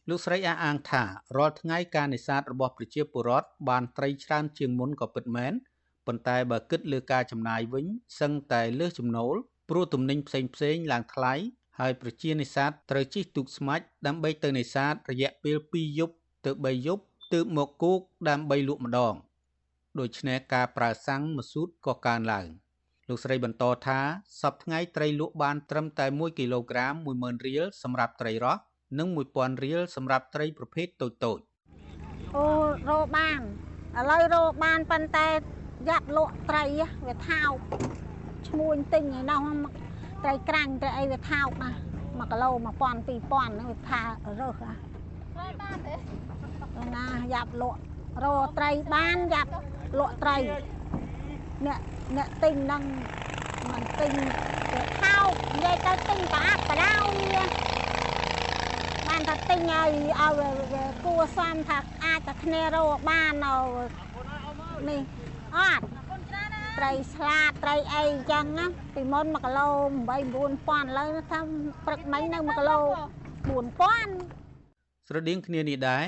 លោកស្រីអះអាងថារាល់ថ្ងៃការនេសាទរបស់ប្រជាពលរដ្ឋបានត្រីច្រើនជាងមុនក៏ពិតមែនប៉ុន្តែបើគិតលើការចំណាយវិញសឹងតែលើសចំណូលព្រោះទំនិញផ្សេងផ្សេងឡើងថ្លៃ ហើយប្រជានេសាទត្រូវជិះទូកស្មាច់ដើម្បីទៅនេសាទរយៈពេល2យប់ទៅ3យប់ទើបមកគោកដើម្បីលក់ម្ដងដូច្នេះការប្រើសាំងមស៊ូតក៏កើនឡើងលោកស្រីបន្តថាសពថ្ងៃត្រីលក់បានត្រឹមតែ1គីឡូក្រាម10000រៀលសម្រាប់ត្រីរស់និង1000រៀលសម្រាប់ត្រីប្រភេទតូចតូចអូរោបានឥឡូវរោបានប៉ុន្តែយ៉ាប់លក់ត្រីវាថោកឈ្មួញទិញឯនោះ ត្រីក្រាញ់ត្រីអីវាថោកណា1គីឡូ1000 2000ហ្នឹងវាថារើសណាបានទេណាយ៉ាប់លក់រោត្រីបានយ៉ាប់លក់ត្រីអ្នកអ្នកទិញហ្នឹងមិនទិញវាថោកនិយាយទៅទិញប្រអាប់បដៅវាបានថាទិញឲ្យឲ្យគួសំថាអាចតែគ្នារកបាននេះអត់ ត្រីស្លាតត្រីអីចឹងណាពីមុន1គីឡូ8 9000ឥឡូវថាព្រឹកមិញនៅ1គីឡូ4000ស្រដៀងគ្នានេះដែរ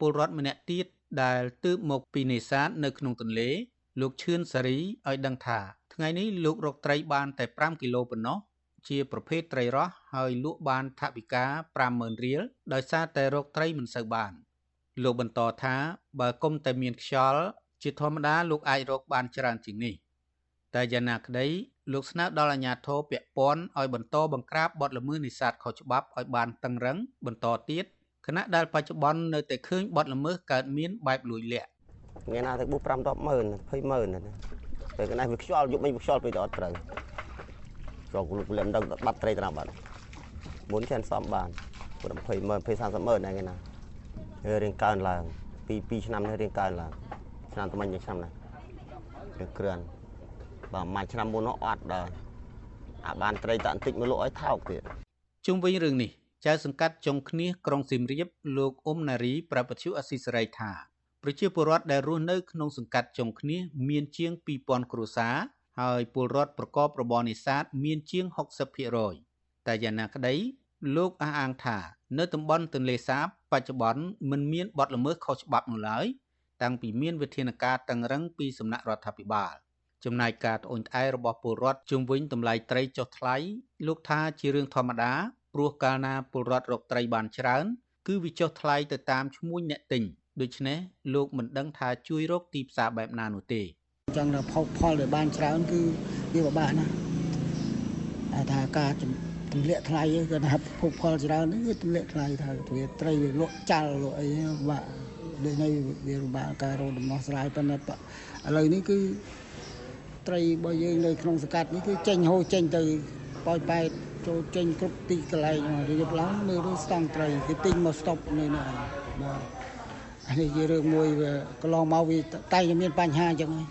ពលរដ្ឋម្នាក់ទៀតដែលទើបមកពីនេសាទនៅក្នុងទន្លេ លោកឈឿនសារីឲ្យដឹងថា ថ្ងៃនេះលោករកត្រីបានតែ5គីឡូប៉ុណ្ណោះជាប្រភេទត្រីរស់ហើយលក់បានថវិកា50000រៀលដោយសារតែរកត្រីមិនសូវបាន លោកបន្តថាបើគុំតែមានខ្យល់ជាធម្មតាលោកអាចរកបានច្រើនជាងនេះ តែយ៉ាងណាក្តីលោកស្នើដល់អាជ្ញាធរពាក់ព័ន្ធឲ្យបន្តបង្ក្រាបបទល្មើសនេសាទខុសច្បាប់ឲ្យបានតឹងរឹងបន្តទៀតខណៈដែលបច្ចុប្បន្ននៅតែឃើញបទល្មើសកើតមានបែបលួចលាក់ថ្ងៃណាទៅបុះ5 10ម៉ឺន20ម៉ឺនណាពេលកណេះវាខ្យល់យប់មិញវាខ្យល់ពេកទៅអត់ត្រូវរកលោកលឹមដឹងបាត់ត្រីត្រាបាត់មុនចានសំបាន20ម៉ឺន20 30ម៉ឺនហ្នឹងណារៀងកើនឡើងពី2ឆ្នាំនេះរៀងកើនឡើងឆ្នាំថ្មីឆ្នាំនេះវាគ្រឿន បាទមួយឆ្នាំមុននោះអត់ដល់អាបានត្រីតន្តិចមកលក់ឲ្យថោកទៀតជុំវិញរឿងនេះចៅសង្កាត់ចុងគ្នាក្រុងសៀមរាបលោកអ៊ុំណារីប្រាប់វិទ្យុអស៊ីសេរីថាប្រជាពលរដ្ឋដែលរស់នៅក្នុងសង្កាត់ចុងគ្នាមានជាង2000គ្រួសារហើយពលរដ្ឋប្រកបរបរនេសាទមានជាង60%តែយ៉ាងណាក្តីលោកអះអាងថានៅតំបន់ទន្លេសាបបច្ចុប្បន្នមិនមានបទល្មើសខុសច្បាប់នោះឡើយតាំងពីមានវិធានការតឹងរឹងពីសំណាក់រដ្ឋាភិបាល ចំណែកការត្អូញត្អែរបស់ពលរដ្ឋជុំវិញតម្លៃត្រីចុះថ្លៃលោកថាជារឿងធម្មតាព្រោះកាលណាពលរដ្ឋរកត្រីបានច្រើន គឺវាចុះថ្លៃទៅតាមឈ្មួញអ្នកទិញដូច្នេះលោកមិនដឹងថាជួយរកទីផ្សារបែបណានោះទេអញ្ចឹងផុសផលដែលបានច្រើនគឺវាពិបាកណាស់តែថាការទម្លាក់ថ្លៃគឺថាភពផលច្រើននេះគឺទម្លាក់ថ្លៃថាវាត្រីវាលក់ចាល់លក់អីបាក់ដូចនេះវាពិបាកការរកដំណោះស្រាយប៉ុន្តែឥឡូវនេះគឺ ត្រីរបស់យើងនៅក្នុងសកាត់នេះគឺចេញហូរចេញទៅប៉ោយប៉ែតចូលចេញគ្រប់ទីកន្លែងរៀបឡើងមើលរឿងស្តង់ត្រីគេទិញមកស្តុបនៅនេះបាទអានេះជារឿងមួយវាកន្លងមកវាតែតែមានបញ្ហាអញ្ចឹងហើយ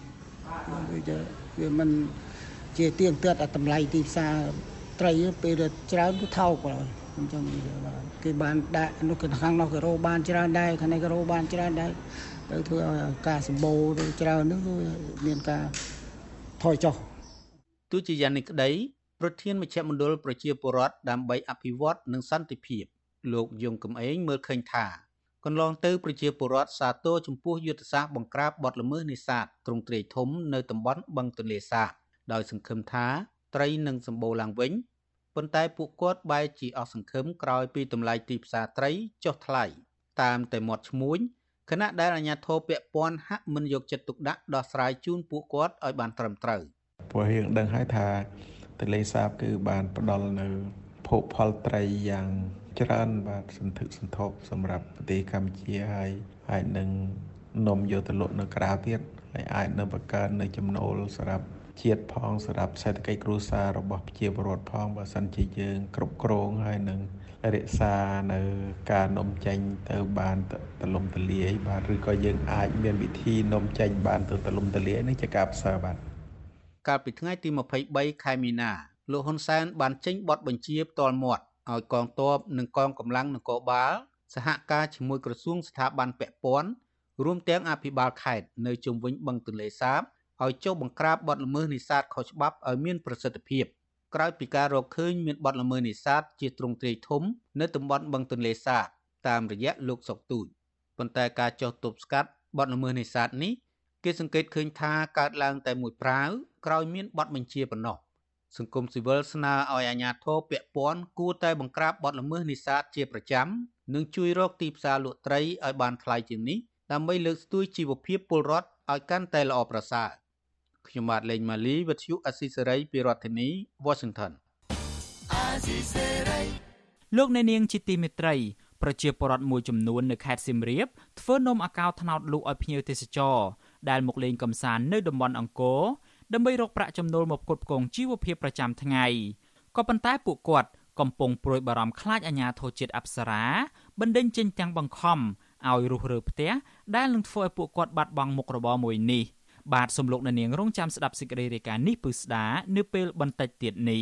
ដូចជាវាមិនជាទៀងទាត់តម្លៃទីផ្សារត្រីពេលច្រើនទៅថោកបាទអញ្ចឹងបាទគេបានដាក់នោះខាងនោះក៏រោបានច្រើនដែរខាងនេះក៏រោបានច្រើនដែរទៅធ្វើឲ្យការសម្បូរទៅច្រើននោះមានការ ថយចុះទោះជាយ៉ាងនេះក្តីប្រធានមជ្ឈមណ្ឌលប្រជាពលរដ្ឋដើម្បីអភិវឌ្ឍនិងសន្តិភាពលោកយងកំឯងមើលឃើញថាកន្លងទៅប្រជាពលរដ្ឋសាទរចំពោះយុទ្ធសាស្ត្របង្ក្រាបបទល្មើសនេសាទទ្រង់ទ្រាយធំនៅតំបន់បឹងទន្លេសាបដោយសង្ឃឹមថាត្រីនឹងសម្បូរឡើងវិញប៉ុន្តែពួកគាត់បែរជាអស់សង្ឃឹមក្រោយពីតម្លៃទីផ្សារត្រីចុះថ្លៃតាមតែមាត់ឈ្មួញ គណៈដែលអាជ្ញាធរពាក់ព័ន្ធហាក់មិនយកចិត្តទុកដាក់ដោះស្រាយជូនពួកគាត់ឲ្យបានត្រឹមត្រូវព្រោះយើងដឹងហើយថាទន្លេសាបគឺបានផ្ដល់នៅភោគផលត្រីយ៉ាងច្រើនបាទសន្ធឹកសន្ធាប់សម្រាប់ប្រទេសកម្ពុជាហើយអាចនឹងនាំយកទៅលក់នៅក្រៅទៀតហើយអាចនឹងបង្កើននៅចំណូលសម្រាប់ជាតិផងសម្រាប់សេដ្ឋកិច្ចគ្រួសាររបស់ប្រជាពលរដ្ឋផងបើសិនជាយើងគ្រប់គ្រងហើយនឹង រក្សានៅការនំចេញទៅបានទលំទលាយបាទឬក៏យើងអាចមានវិធីនំចេញបានទៅទលំទលាយនេះជាការផ្សើរបាទកាលពីថ្ងៃទី23ខែមីនាលោកហ៊ុនសែនបានចេញបទបញ្ជាផ្ទាល់មាត់ឲ្យកងទ័ពនិងកងកម្លាំងនគរបាលសហការជាមួយក្រសួងស្ថាប័នពាក់ព័ន្ធរួមទាំងអភិបាលខេត្តនៅជុំវិញបឹងទន្លេសាបឲ្យចុះបង្ក្រាបបទល្មើសនេសាទខុសច្បាប់ឲ្យមានប្រសិទ្ធភាព ក្រោយពីការរកឃើញមានបទល្មើសនេសាទជាទ្រង់ទ្រាយធំ នៅតំបន់បឹងទន្លេសាបតាមរយៈលោកសុកទូចប៉ុន្តែការចុះទប់ស្កាត់បទល្មើសនេសាទនេះគេសង្កេតឃើញថាកើតឡើងតែមួយប្រាវក្រោយមានបទបញ្ជាប៉ុណ្ណោះសង្គមស៊ីវិលស្នើឲ្យអាជ្ញាធរពាក់ព័ន្ធគួរតែបង្ក្រាបបទល្មើសនេសាទជាប្រចាំនិងជួយរកទីផ្សារលក់ត្រីឲ្យបានថ្លៃជាងនេះដើម្បីលើកស្ទួយជីវភាពពលរដ្ឋឲ្យកាន់តែល្អប្រសើរ ខ្ញុំបាទលេងម៉ាលីវិទ្យុអស៊ីសេរីពីរដ្ឋធានី Washington លោកអ្នកនាងជាទីមេត្រីប្រជាពលរដ្ឋមួយចំនួននៅខេត្តសៀមរាបធ្វើនំអាកោត្នោតលក់ឲ្យភ្ញៀវទេសចរដែលមកលេងកម្សាន្តនៅតំបន់អង្គរដើម្បីរកប្រាក់ចំណូលមកផ្គត់ផ្គង់ជីវភាពប្រចាំថ្ងៃក៏ប៉ុន្តែពួកគាត់កំពុងព្រួយបារម្ភខ្លាចអាញាធរជាតិអប្សរាបណ្ដេញចេញទាំងបង្ខំឲ្យរុះរើផ្ទះដែលនឹងធ្វើឲ្យពួកគាត់បាត់បង់មុខរបរមួយនេះ។ បាទសំលោកនាងរងចាំស្ដាប់សេចក្តីរាយការណ៍នេះពឹស្ដានៅពេលបន្តិចទៀតនេះ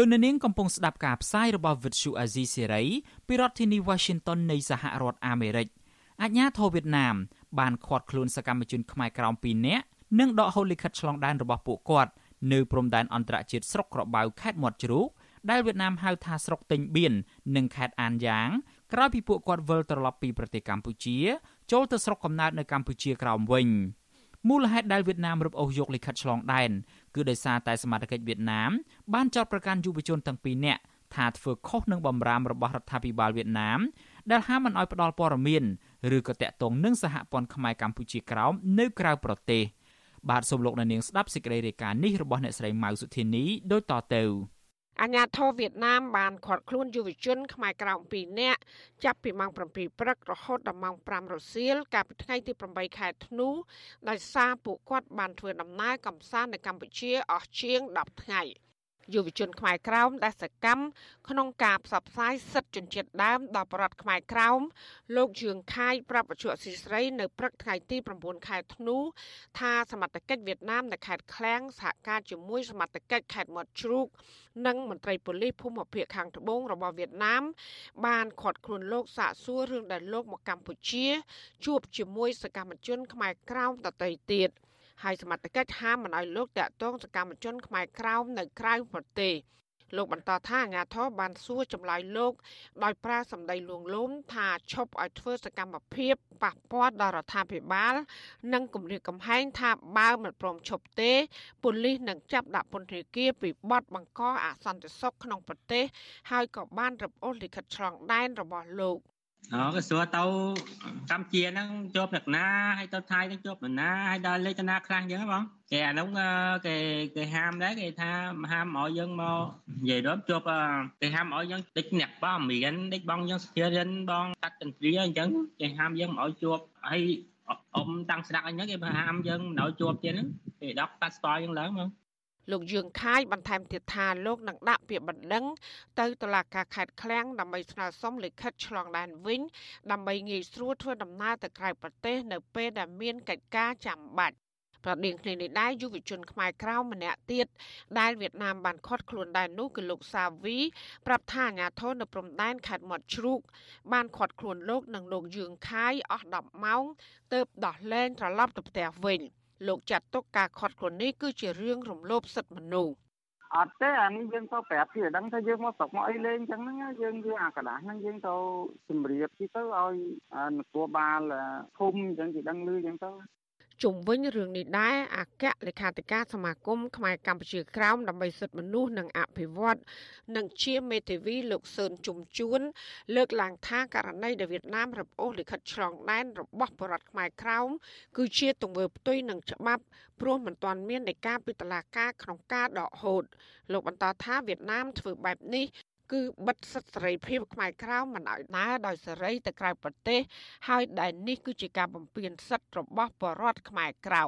លោកអ្នកនាងកំពុងស្ដាប់ការផ្សាយរបស់ Vuthu Azizi Serai ពីរដ្ឋធានី Washington នៃសហរដ្ឋអាមេរិកអាជ្ញាធរវៀតណាមបានឃាត់ខ្លួនសកម្មជនខ្មែរក្រោម2នាក់និងដកហូតលិខិតឆ្លងដែនរបស់ពួកគាត់នៅព្រំដែនអន្តរជាតិស្រុកក្របៅខេត្តមាត់ជ្រូកដែលវៀតណាមហៅថាស្រុកតេងបៀននិងខេត្តអានយ៉ាងក្រោយពីពួកគាត់វិលត្រឡប់ពីប្រទេសកម្ពុជា ចូលទៅស្រុកកំណើតនៅកម្ពុជាក្រោមវិញ។ មូលហេតុដែលវៀតណាមរឹបអូសយកលិខិតឆ្លងដែនគឺដោយសារតែសមាជិកវៀតណាមបានចោទប្រកាន់យុវជនទាំងពីរនាក់ថាធ្វើខុសនឹងបំរាមរបស់រដ្ឋាភិបាលវៀតណាមដែលហាមមិនអោយផ្ដល់ព័ត៌មានឬក៏តាក់ទងនឹងសហព័ន្ធខ្មែរកម្ពុជាក្រោមនៅក្រៅប្រទេសបាទសូមលោកអ្នកនាងស្ដាប់សេចក្តីរាយការណ៍នេះរបស់អ្នកស្រីម៉ៅសុធានីដូចតទៅ។ អាញាធរវៀតណាមបានឃាត់ខ្លួនយុវជនខ្មែរក្រៅ2នាក់ចាប់ពីម៉ោង7ព្រឹករហូតដល់ម៉ោង5រសៀលកាលពីថ្ងៃទី8ខែធ្នូដោយសារពួកគាត់បានធ្វើដំណើរកំសាន្តនៅកម្ពុជាអស់ជាង10ថ្ងៃ។ យុវជនខ្មែរក្រោមដែលសកម្មក្នុងការផ្សព្វផ្សាយសិទ្ធិជនជាតិដើមដល់ប្រដ្ឋខ្មែរក្រោមលោកជឿងខាយប្រាប់បច្ចុប្បន្នស៊ីស្រីនៅព្រឹកថ្ងៃទី9ខែធ្នូថាសមត្ថកិច្ចវៀតណាមនៅខេត្តឃ្លាំងសហការជាមួយសមត្ថកិច្ចខេត្តមាត់ជ្រូក និងមន្ត្រីប៉ូលីសភូមិភាគខាងត្បូងរបស់វៀតណាម បានឃាត់ខ្លួនលោកសាកសួររឿងដែលលោកមកកម្ពុជា ជួបជាមួយសកម្មជនខ្មែរក្រោមដទៃទៀត។ ហើយសមត្ថកិច្ចហាមមិនឲ្យលោកតាក់ទងសកម្មជនខ្មែរក្រោមនៅក្រៅប្រទេសលោកបន្តថាអាញាធរបានសួរចម្លើយលោក ដោយប្រើសម្ដីលួងលោមថាឈប់ឲ្យធ្វើសកម្មភាពប៉ះពាល់ដល់រដ្ឋាភិបាល និងគម្រាមកំហែងថាបើមិនព្រមឈប់ទេប៉ូលីសនឹងចាប់ដាក់ពន្ធនាគារពីបទបង្កអសន្តិសុខក្នុងប្រទេស ហើយក៏បានរឹបអូសលិខិតឆ្លងដែនរបស់លោក អូក៏សួរទៅកម្ពុជាហ្នឹងជាប់អ្នកណាហើយទៅថៃហ្នឹងជាប់អ្នកណាហើយដល់លេខណាខ្លះអញ្ចឹងបងគេអានោះគេគេហាមដែរគេថាហាមឲ្យយើងមកនិយាយដល់ជាប់គេហាមឲ្យយើងតិចអ្នកបងមានតិចបងយើងស្ទារិនបងតាត់ចន្ទ្រាអញ្ចឹងគេហាមយើងមកឲ្យជាប់ហើយអ៊ំតាំងស្ដាក់អញ្ចឹងគេហាមយើងមិនឲ្យជាប់ទៀតហ្នឹងគេដកតាត់ស្ទាល់យើងឡើងមក លោកយឿងខាយបន្ថែមទៀតថាលោកនឹងដាក់ពាក្យបណ្ដឹង ទៅតុលាការខេត្តឃ្លាំងដើម្បីស្នើសុំលិខិតឆ្លងដែនវិញ ដើម្បីងាយស្រួលធ្វើដំណើរទៅក្រៅប្រទេស នៅពេលដែលមានកិច្ចការចាំបាច់ប្រដៀងគ្នានេះដែរយុវជនខ្មែរក្រៅម្នាក់ទៀតដែលវៀតណាមបានខាត់ខ្លួនដែរនោះគឺលោកសាវីប្រាប់ថាអាញាធននៅព្រំដែនខេត្តមាត់ជ្រូក បានខាត់ខ្លួនលោកនិងលោកយឿងខាយអស់10ម៉ោងទើបដោះលែងត្រឡប់ទៅផ្ទះវិញ។ លោកចាត់ទុកការខាត់ខ្លួននេះគឺជារឿងរំលោភសិទ្ធិមនុស្សអត់ទេអានេះយើងទៅប្រាប់ពីដឹងថាយើងមកស្រុកមកអីលេងអញ្ចឹងហ្នឹងយើងយើងអាកដាស់ហ្នឹងយើងទៅជម្រាបទីទៅឲ្យនគរបាលភូមិអញ្ចឹងគេដឹងឮអញ្ចឹងទៅ ជុំវិញរឿងនេះដែរអគ្គលេខាធិការសមាគមខ្មែរកម្ពុជាក្រោមដើម្បីសិទ្ធិមនុស្សនិងអភិវឌ្ឍនិងជាមេធាវីលោកសឿនជុំជួន លើកឡើងថាករណីដែលវៀតណាមរឹបអូសលិខិតឆ្លងដែនរបស់បរដ្ឋខ្មែរក្រោមគឺជាទង្វើផ្ទុយនឹងច្បាប់ព្រោះមិនទាន់មាននៃការពិតឡាការក្នុងការដកហូតលោកបន្តថាវៀតណាមធ្វើបែបនេះ គឺបិទសិទ្ធិសេរីភាពខ្មែរក្រៅមិនឲ្យដើរដោយសេរីទៅក្រៅប្រទេស ហើយដែលនេះគឺជាការបំពានសិទ្ធិរបស់បរតខ្មែរក្រៅ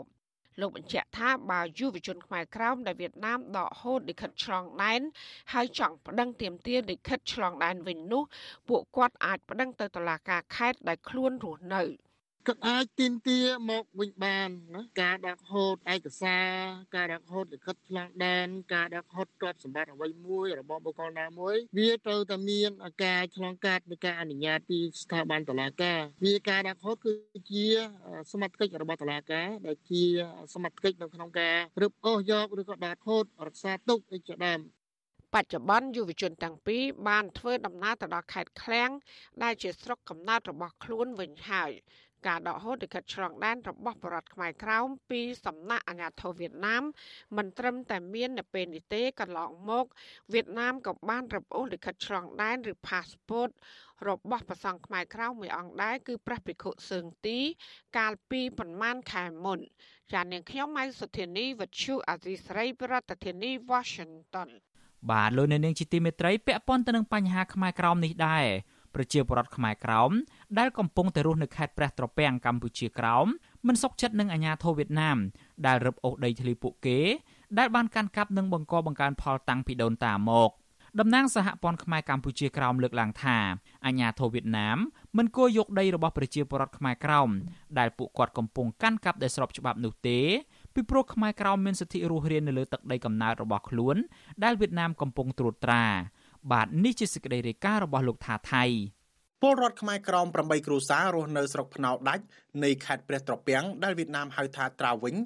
លោកបញ្ជាក់ថាបើយុវជនខ្មែរក្រោមដែលវៀតណាមដកហូតលិខិតឆ្លងដែនហើយចង់ប្តឹងទាមទារលិខិតឆ្លងដែនវិញនោះពួកគាត់អាចប្តឹងទៅតុលាការខេត្តដែលខ្លួនរស់នៅ។ គាត់អាចទាមទារមកវិញបានណាការដាក់ហូតឯកសារការដាក់ហូតលិខិតឆ្លងដែនការដាក់ហូតទ្រព្យសម្បត្តិអ្វីមួយរបស់បុគ្គលណាមួយវាត្រូវតែមានការឆ្លងកាត់នៃការអនុញ្ញាតពីស្ថាប័នតុលាការវាការដាក់ហូតគឺជាសមត្ថកិច្ចរបស់តុលាការដែលជាសមត្ថកិច្ចនៅក្នុងការរឹបអូសយកឬក៏ដាក់ហូតរក្សាទុកឯជាដើមបច្ចុប្បន្នយុវជនទាំងពីរបានធ្វើដំណើរទៅដល់ខេត្តឃ្លាំងដែលជាស្រុកកំណើតរបស់ខ្លួនវិញហើយ ការដកហូតលិខិតឆ្លងដែនរបស់បរដ្ឋខ្មែរក្រោមពីសំណាក់អាជ្ញាធរវៀតណាមមិនត្រឹមតែមាននៅពេលនេះទេកន្លងមកវៀតណាមក៏បានរឹបអូសលិខិតឆ្លងដែនឬ passport របស់ប្រសង់ខ្មែរក្រៅមួយអង្គដែរគឺព្រះភិក្ខុសឿងទី កាលពីប្រមាណខែមុនចាននាងខ្ញុំម៉ៃសុធានីវັດឈូអាស៊ីស្រីប្រធានាធិបតី Washington បាទលោកនៅនាងជាទីមេត្រីពាក់ព័ន្ធទៅនឹងបញ្ហាខ្មែរក្រោមនេះដែរ ប្រជាពលរដ្ឋខ្មែរក្រោមដែលកំពុងតែរស់នៅខេត្តព្រះត្រពាំងកម្ពុជាក្រោមមិនសុខចិត្តនឹងអាញាធរវៀតណាមដែលរឹបអូសដីធ្លីពួកគេ ដែលបានកាន់កាប់និងបង្កបង្កើនផលតាំងពីដូនតាមកតំណាងសហព័ន្ធខ្មែរកម្ពុជាក្រោមលើកឡើងថាអាញាធរវៀតណាមមិនគួរយកដីរបស់ប្រជាពលរដ្ឋខ្មែរក្រោមដែលពួកគាត់កំពុងកាន់កាប់ដោយស្របច្បាប់នោះទេពីព្រោះខ្មែរក្រោមមានសិទ្ធិរស់រាននៅលើទឹកដីកំណើតរបស់ខ្លួនដែលវៀតណាមកំពុងត្រួតត្រា បាទនេះជាសេចក្តីរាយការណ៍របស់លោកថាថៃពលរដ្ឋខ្មែរក្រម8គ្រួសាររស់នៅស្រុកភ្នៅដាច់នៃខេត្តព្រះត្រពាំងដែលវៀតណាមហៅថាត្រាវិញ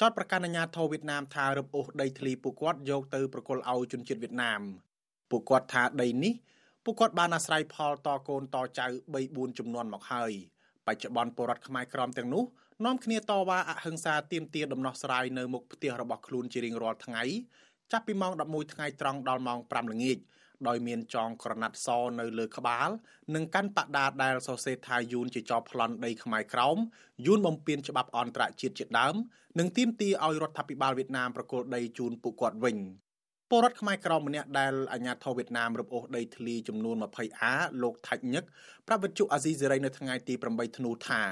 ចោតប្រកាសអាញាធរវៀតណាមថារឹបអូសដីធ្លីពួកគាត់យកទៅប្រគល់ឲ្យជនជាតិវៀតណាមពួកគាត់ថាដីនេះពួកគាត់បានអាស្រ័យផលតកូនតចៅ3 4ចំនួនមកហើយបច្ចុប្បន្នពលរដ្ឋខ្មែរក្រមទាំងនោះនាំគ្នាតវ៉ាអហិង្សាទាមទារដំណោះស្រាយនៅមុខផ្ទះរបស់ខ្លួនជារៀងរាល់ថ្ងៃចាប់ពីម៉ោង11ថ្ងៃត្រង់ដល់ម៉ោង5ល្ងាច ដោយមានចងក្រណាត់សនៅលើក្បាល និងកាន់បដាដែលសរសេរថាយូនជាចបប្លន់ដីខ្មែរក្រោមយូនបំពេញច្បាប់អន្តរជាតិជាដើមនិងទាមទារឲ្យរដ្ឋាភិបាលវៀតណាមប្រគល់ដីជូនពួកគាត់វិញពលរដ្ឋខ្មែរក្រមម្នាក់ដែលអាញាធរវៀតណាមរឹបអូសដីធ្លីចំនួន 20A លោកថាច់ញឹកប្រាប់វិទ្យុអាស៊ីសេរីនៅថ្ងៃទី8ធ្នូថា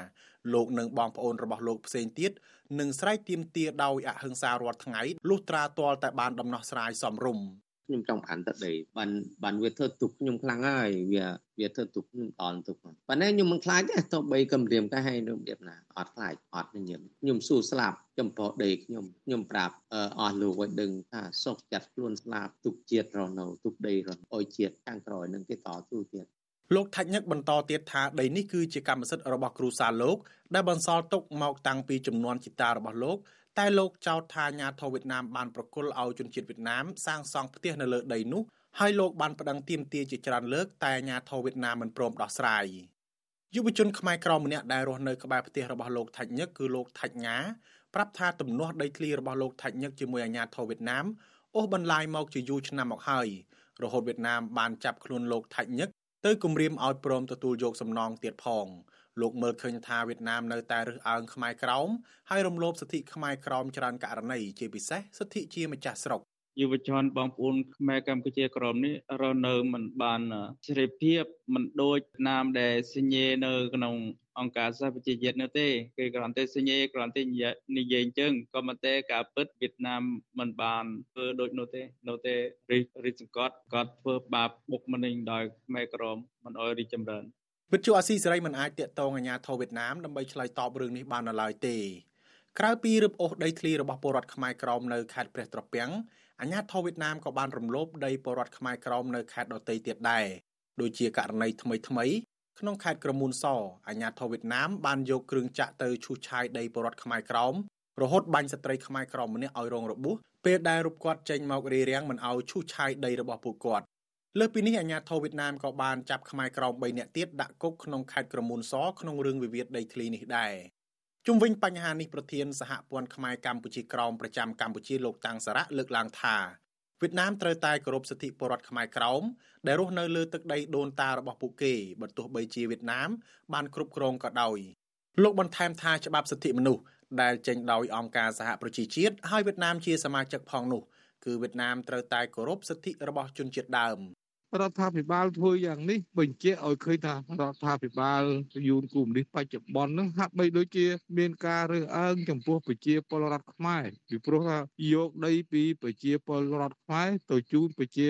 លោកនិងបងប្អូនរបស់លោកផ្សេងទៀតនឹងស្រែកទាមទារដោយអហិង្សារាល់ថ្ងៃលុះត្រាទាល់តែបានដំណោះស្រាយសមរម្យ ខ្ញុំចង់បានទឹកដីបានបានវាធ្វើទុកខ្ញុំខ្លាំងហើយវាវាធ្វើទុកខ្ញុំតន់ទុកប៉ុន្តែខ្ញុំមិនខ្លាចទេទៅបីកំរៀមតែឲ្យនឹងរបៀបណាអត់ខ្លាចអត់ខ្ញុំខ្ញុំស៊ូស្លាប់ចំពោះដីខ្ញុំខ្ញុំប្រាប់អស់លោកឲ្យដឹងថាសុខចិត្តខ្លួនស្លាប់ទុកជាតិរស់នៅទុកដីរស់អោយជាតិខាងក្រោយនឹងគេតស៊ូទៀតលោកថាច់ញឹកបន្តទៀតថាដីនេះគឺជាកម្មសិទ្ធិរបស់គ្រួសារលោកដែលបន្សល់ទុកមកតាំងពីចំនួនជីតារបស់លោក តែលោកចោទថាអាញាធរវៀតណាមបានប្រគល់ឲ្យជនជាតិវៀតណាមសាងសង់ផ្ទះនៅលើដីនោះហើយលោកបានប្តឹងទាមទារជាច្រើនលើកតែអាញាធរវៀតណាមមិនព្រមដោះស្រាយយុវជនខ្មែរក្រម្នាក់ដែលរស់នៅក្បែរផ្ទះរបស់លោកថាច់ញឹកគឺលោកថាច់ងាប្រាប់ថាទំនាស់ដីធ្លីរបស់លោកថាច់ញឹកជាមួយអាញាធរវៀតណាមអូសបន្លាយមកជាយូរឆ្នាំមកហើយរហូតវៀតណាមបានចាប់ខ្លួនលោកថាច់ញឹកទៅគំរាមឲ្យព្រមទទួលយកសំណងទៀតផង លោកមើលឃើញថាវៀតណាមនៅតែរើសអើងខ្មែរក្រោមហើយរំលោភសិទ្ធិខ្មែរក្រោមច្រើនករណីជាពិសេសសិទ្ធិជាម្ចាស់ស្រុកយុវជនបងប្អូនខ្មែរកម្ពុជាក្រមនេះរស់នៅមិនបានសេរីភាពមិនដូចណាមដែលសញ្ញេនៅក្នុងអង្គការសហប្រជាជាតិនោះទេគេគ្រាន់តែសញ្ញេគ្រាន់តែនិយាយអញ្ចឹងក៏ប៉ុន្តែការពិតវៀតណាមមិនបានធ្វើដូចនោះទេនៅតែរិះរិះសង្កត់គាត់ធ្វើបាបបុកម្នេញដោយខ្មែរក្រមមិនអោយរីចម្រើន វិទ្យុអាស៊ីសេរីមិនអាចតាក់ទងអាជ្ញាធរវៀតណាមដើម្បីឆ្លើយតបរឿងនេះបាននៅឡើយទេក្រៅពីរឹបអូសដីធ្លីរបស់ពលរដ្ឋខ្មែរក្រមនៅខេត្តព្រះត្រពាំងអាជ្ញាធរវៀតណាមក៏បានរំលោភដីពលរដ្ឋខ្មែរក្រមនៅខេត្តដទៃទៀតដែរដូចជាករណីថ្មីថ្មីក្នុងខេត្តក្រមួនសអាជ្ញាធរវៀតណាមបានយកគ្រឿងចាក់ទៅឈូសឆាយដីពលរដ្ឋខ្មែរក្រមរហូតបាញ់ស្ត្រីខ្មែរក្រមម្នាក់ឲ្យរងរបួសពេលដែលរូបគាត់ចេញមករារាំងមិនឲ្យឈូសឆាយដីរបស់ពួកគាត់ លើសពីនេះអាជ្ញាធរវៀតណាមក៏បានចាប់ខ្មែរក្រម3នាក់ទៀតដាក់គុកក្នុងខេត្តក្រមួនសក្នុងរឿងវិវាទដីធ្លីនេះដែរជុំវិញបញ្ហានេះប្រធានសហព័ន្ធខ្មែរកម្ពុជាក្រមប្រចាំកម្ពុជាលោកតាំងសារៈលើកឡើងថាវៀតណាមត្រូវតែគោរពសិទ្ធិពលរដ្ឋខ្មែរក្រោមដែលរស់នៅលើទឹកដីដូនតារបស់ពួកគេបើទោះបីជាវៀតណាមបានគ្រប់គ្រងក៏ដោយលោកបន្ថែមថាច្បាប់សិទ្ធិមនុស្សដែលចេញដោយអង្គការសហប្រជាជាតិហើយវៀតណាមជាសមាជិកផងនោះគឺវៀតណាមត្រូវតែគោរពសិទ្ធិរបស់ជនជាតិដើម រដ្ឋាភិបាលធ្វើយ៉ាងនេះបញ្ជាក់ឲ្យឃើញថារដ្ឋាភិបាលយូនគូមនេះបច្ចុប្បន្នហ្នឹងហាក់បីដូចជា មានការរើសអើងចំពោះប្រជាពលរដ្ឋខ្មែរពីព្រោះថាយកដីពីប្រជាពលរដ្ឋខ្មែរទៅជូនប្រជា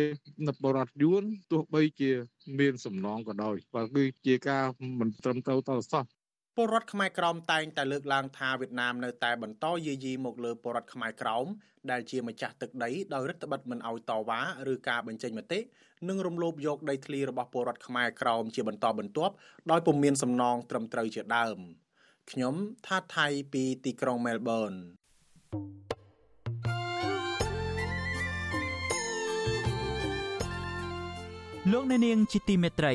ពលរដ្ឋយួនទោះបីជាមានសំណងក៏ដោយបើគឺជាការមិនត្រឹមត្រូវតទៅសោះ ពលរដ្ឋខ្មែរក្រមតែងតែលើកឡើងថាវៀតណាមនៅតែបន្តយាយីមកលើពលរដ្ឋខ្មែរក្រមដែលជាម្ចាស់ទឹកដីដោយរដ្ឋបិទមិនអោយតវ៉ាឬការបញ្ចេញមតិនិងរំលោភយកដីធ្លីរបស់ពលរដ្ឋខ្មែរក្រមជាបន្តបន្ទាប់ដោយពុំមានសំណងត្រឹមត្រូវជាដើមខ្ញុំថាថៃពីទីក្រុងមែលប៊នលោកអ្នកនាងជាទីមេត្រី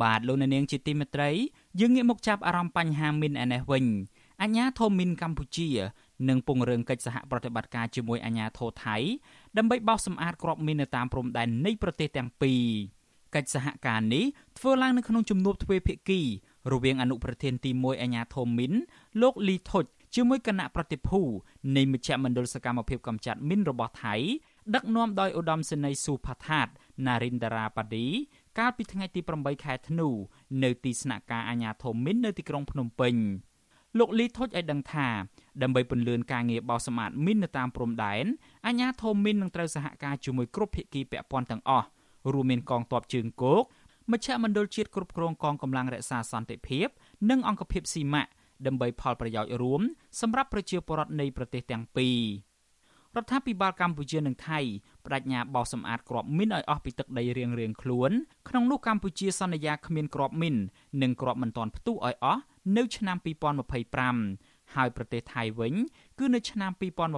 បាទលោកអ្នកនាងជាទីមេត្រីយើងងាកមកចាប់អារម្មណ៍បញ្ហាមីនឯនេះវិញអាញាធមមីនកម្ពុជានិងពង្រឹងកិច្ចសហប្រតិបត្តិការជាមួយអាញាធរថៃដើម្បីបោសសម្អាតគ្រាប់មីននៅតាមព្រំដែននៃប្រទេសទាំងពីរកិច្ចសហការនេះធ្វើឡើងនៅក្នុងជំនួបទ្វេភាគីរវាងអនុប្រធានទី1អាញាធមមីនលោកលីថុចជាមួយគណៈប្រតិភូនៃមជ្ឈមណ្ឌលសកម្មភាពកម្ចាត់មីនរបស់ថៃដឹកនាំដោយឧត្តមសេនីយ៍ស៊ូផាថាតណារិនដារ៉ាប៉ាឌី កាលពីថ្ងៃទី8ខែធ្នូនៅទីស្នាក់ការអាជ្ញាធរមីននៅទីក្រុងភ្នំពេញលោកលីថុចឲ្យដឹងថាដើម្បីពន្លឿនការងារបោសសម្អាតមីននៅតាមព្រំដែនអាជ្ញាធរមីននឹងត្រូវសហការជាមួយគ្រប់ភាគីពាក់ព័ន្ធទាំងអស់រួមមានកងទ័ពជើងគោកមជ្ឈមណ្ឌលជាតិគ្រប់គ្រងកងកម្លាំងរក្សាសន្តិភាព និងអង្គភាពស៊ីម៉ាក់ដើម្បីផលប្រយោជន៍រួមសម្រាប់ប្រជាពលរដ្ឋនៃប្រទេសទាំងពីរ រដ្ឋាភិបាលកម្ពុជានិងថៃបដិញ្ញាបោសសម្អាតគ្រាប់មីនឲ្យអស់ពីទឹកដីរៀងៗខ្លួនក្នុងនោះកម្ពុជាសន្យាគ្មានគ្រាប់មីននិងគ្រាប់មិនទាន់ផ្ទុះឲ្យអស់នៅឆ្នាំ2025ហើយប្រទេសថៃវិញ គឺនៅឆ្នាំ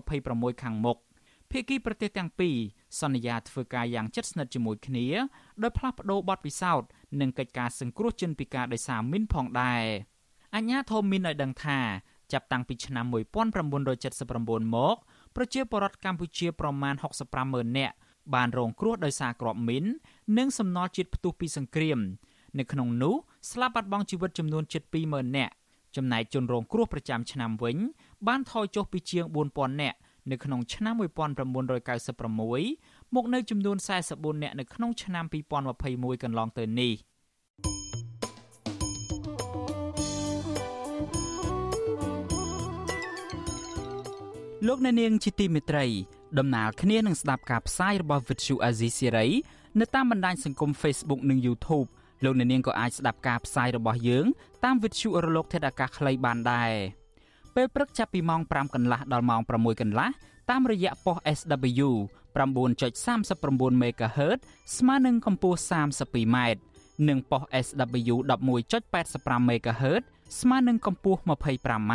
2026ខាងមុខភាគីប្រទេសទាំងពីរសន្យាធ្វើការយ៉ាងជិតស្និទ្ធជាមួយគ្នាដោយផ្លាស់ប្តូរបទពិសោធន៍និងកិច្ចការសង្គ្រោះជនពិការដោយសារមីនផងដែរអញ្ញាធមមីនឲ្យដឹងថាចាប់តាំងពីឆ្នាំ1979មក ប្រជាពលរដ្ឋកម្ពុជាប្រមាណ65ម៉ឺននាក់បានរងគ្រោះដោយសារគ្រាប់មីននិងសំណល់ជាតិផ្ទុះពីសង្គ្រាម នៅក្នុងនោះស្លាប់បាត់បង់ជីវិតចំនួនជិត20000នាក់ចំណែកជនរងគ្រោះប្រចាំឆ្នាំវិញ បានថយចុះពីជាង4000នាក់នៅក្នុងឆ្នាំ1996មកនៅចំនួន44នាក់នៅក្នុងឆ្នាំ2021កន្លងទៅនេះ លោកអ្នកនាងជាទីមេត្រីដំណើរគ្នានឹងស្ដាប់ការផ្សាយរបស់ Vuthu Azizi Siri នៅតាមបណ្ដាញសង្គម Facebook និង YouTube លោកអ្នកនាងក៏អាចស្ដាប់ការផ្សាយរបស់យើង តាមវិទ្យុរលកធាតុអាកាសខ្លីបានដែរពេលព្រឹកចាប់ពីម៉ោង5កន្លះដល់ម៉ោង6កន្លះតាមរយៈប៉ុស SW 9.39 MHz ស្មើនឹងកម្ពស់ 32m និងប៉ុស SW 11.85 MHz ស្មើនឹងកម្ពស់ 25m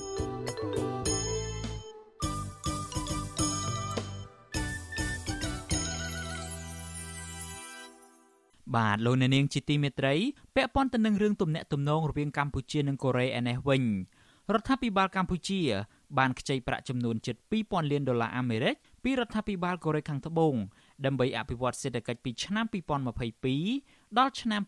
បាទលោកអ្នកនាងជាទីមេត្រីពាក់ព័ន្ធទៅនឹងរឿងទំនាក់ទំនងរវាងកម្ពុជានិងកូរ៉េឯនេះវិញរដ្ឋាភិបាលកម្ពុជា បានខ្ចីប្រាក់ចំនួនជិត2000លានដុល្លារអាមេរិកពីរដ្ឋាភិបាលកូរ៉េខាងត្បូងដើម្បីអភិវឌ្ឍសេដ្ឋកិច្ចពីឆ្នាំ2022ដល់ឆ្នាំ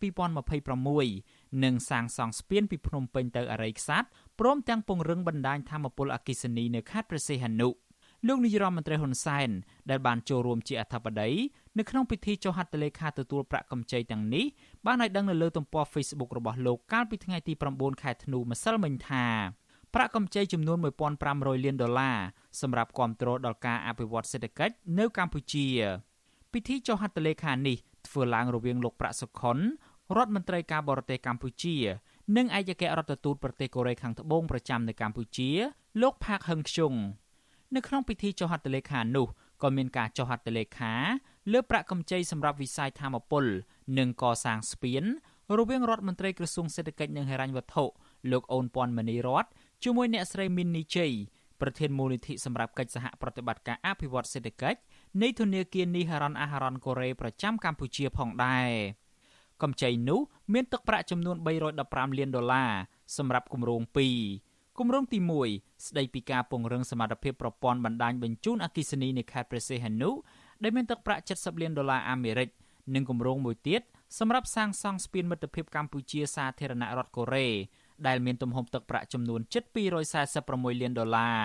2026និងសាងសង់ស្ពានពីភ្នំពេញទៅអរិយខ្សាត់ព្រមទាំងពង្រឹងបណ្ដាញធម្មពលអគ្គិសនីនៅខេត្តព្រះសីហនុ លោកនាយរដ្ឋមន្ត្រីហ៊ុនសែនដែលបានចូលរួមជាអធិបតីនៅក្នុងពិធីចុះហត្ថលេខាទទួលប្រាក់កម្ចីទាំងនេះបានឲ្យដឹងនៅលើទំព័រ Facebook របស់លោកកាលពីថ្ងៃទី9ខែធ្នូម្សិលមិញថាប្រាក់កម្ចីចំនួន1500លានដុល្លារសម្រាប់គ្រប់គ្រងដល់ការអភិវឌ្ឍសេដ្ឋកិច្ចនៅកម្ពុជាពិធីចុះហត្ថលេខានេះធ្វើឡើងរវាងលោកប្រាក់សុខុនរដ្ឋមន្ត្រីការបរទេសកម្ពុជា និងឯកអគ្គរដ្ឋទូតប្រទេសកូរ៉េខាងត្បូងប្រចាំនៅកម្ពុជា លោកផាកហឹងខ្ជុង នៅក្នុងពិធីចុះហត្ថលេខានោះក៏មានការចុះហត្ថលេខាលើប្រាក់កម្ចីសម្រាប់វិស័យធម្មពល និងកសាងស្ពានរវាងរដ្ឋមន្ត្រីក្រសួងសេដ្ឋកិច្ចនិងហិរញ្ញវត្ថុលោកអូនពាន់មនីរតជាមួយអ្នកស្រីមីននីជ័យប្រធានមូលនិធិសម្រាប់កិច្ចសហប្រតិបត្តិការអភិវឌ្ឍសេដ្ឋកិច្ចនៃធនាគារនីហរណអាហារណកូរ៉េប្រចាំកម្ពុជាផងដែរកម្ចីនោះមានទឹកប្រាក់ចំនួន315លានដុល្លារសម្រាប់គម្រោង2 គម្រោងទី1ស្ដីពីការពង្រឹងសមត្ថភាពប្រព័ន្ធបណ្ដាញបញ្ជូនអគ្គិសនីនៅខេត្តព្រះសីហនុដែលមានទឹកប្រាក់70លានដុល្លារអាមេរិកនិងគម្រោងមួយទៀតសម្រាប់សាងសង់ស្ពានមិត្តភាពកម្ពុជាសាធារណរដ្ឋកូរ៉េដែលមានទំហំទឹកប្រាក់ចំនួនជិត246លានដុល្លារ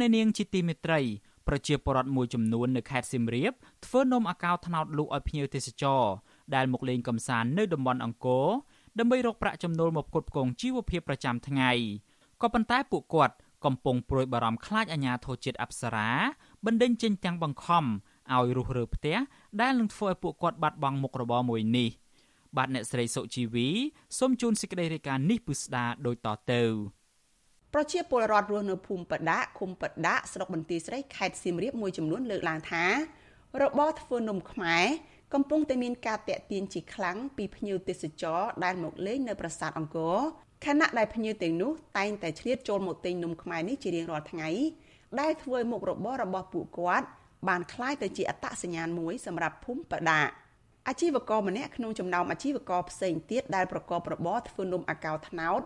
អ្នកនាងជាទីមេត្រីប្រជាពលរដ្ឋមួយចំនួននៅខេត្តសៀមរាបធ្វើនំអាកោត្នោតលក់ឲ្យភ្ញៀវទេសចរដែលមកលេងកម្សាន្តនៅតំបន់អង្គរដើម្បីរកប្រាក់ចំណូលមកផ្គត់ផ្គង់ជីវភាពប្រចាំថ្ងៃក៏ប៉ុន្តែពួកគាត់កំពុងព្រួយបារម្ភខ្លាចអាញាធរជាតិអប្សរាបណ្ដេញចេញទាំងបង្ខំឲ្យរុះរើផ្ទះដែលនឹងធ្វើឲ្យពួកគាត់បាត់បង់មុខរបរមួយនេះបាទអ្នកស្រីសុជីវីសូមជូនសេចក្តីរាយការណ៍នេះពិស្ដាដូចតទៅ ប្រជាពលរដ្ឋរស់នៅភូមិបដាឃុំបដាស្រុកបន្ទាយស្រីខេត្តសៀមរាបមួយចំនួនលើកឡើងថារបរធ្វើនំខ្មែរកំពុងតែមានការតាក់ទាញជាខ្លាំងពីភ្ញៀវទេសចរដែលមកលេងនៅប្រាសាទអង្គរខណៈដែលភ្ញៀវទាំងនោះតែងតែឆ្លៀតចូលមកទិញនំខ្មែរនេះជារៀងរាល់ថ្ងៃដែលធ្វើឲ្យមុខរបររបស់ពួកគាត់បានคล้ายទៅជាអត្តសញ្ញាណមួយសម្រាប់ភូមិបដា អាជីវករម្នាក់ក្នុងចំណោមអាជីវករផ្សេងទៀតដែលប្រកបរបរធ្វើនំអាកោត្នោត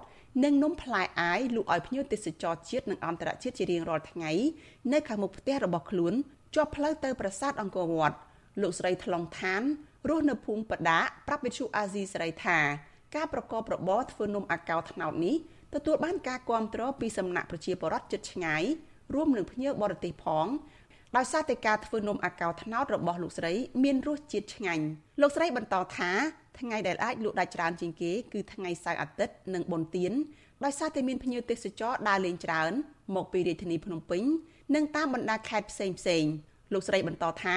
និងនំផ្លែអាយលក់ឲ្យភ្ញៀវទេសចរជាតិនិងអន្តរជាតិជារៀងរាល់ថ្ងៃនៅខាងមុខផ្ទះរបស់ខ្លួនជាប់ផ្លូវទៅប្រាសាទអង្គរវត្តលោកស្រីថ្លុងឋានរស់នៅភូមិបដាប្រាប់វិទ្យុអាស៊ីសេរីថាការប្រកបរបរធ្វើនំអាកោត្នោតនេះទទួលបានការគាំទ្រពីសំណាក់ប្រជាពលរដ្ឋជិតឆ្ងាយរួមនឹងភ្ញៀវបរទេសផង ដោយសារតែការធ្វើនំអាកោត្នោតរបស់លោកស្រី មានរសជាតិឆ្ងាញ់លោកស្រីបន្តថាថ្ងៃដែលអាចលក់ដាច់ច្រើនជាងគេគឺថ្ងៃសៅរ៍អាទិត្យនិងបុណ្យទានដោយសារតែមានភ្ញៀវទេសចរដើរលេងច្រើន មកពីរាជធានីភ្នំពេញនិងតាមបណ្ដាខេត្តផ្សេងផ្សេងលោកស្រីបន្តថា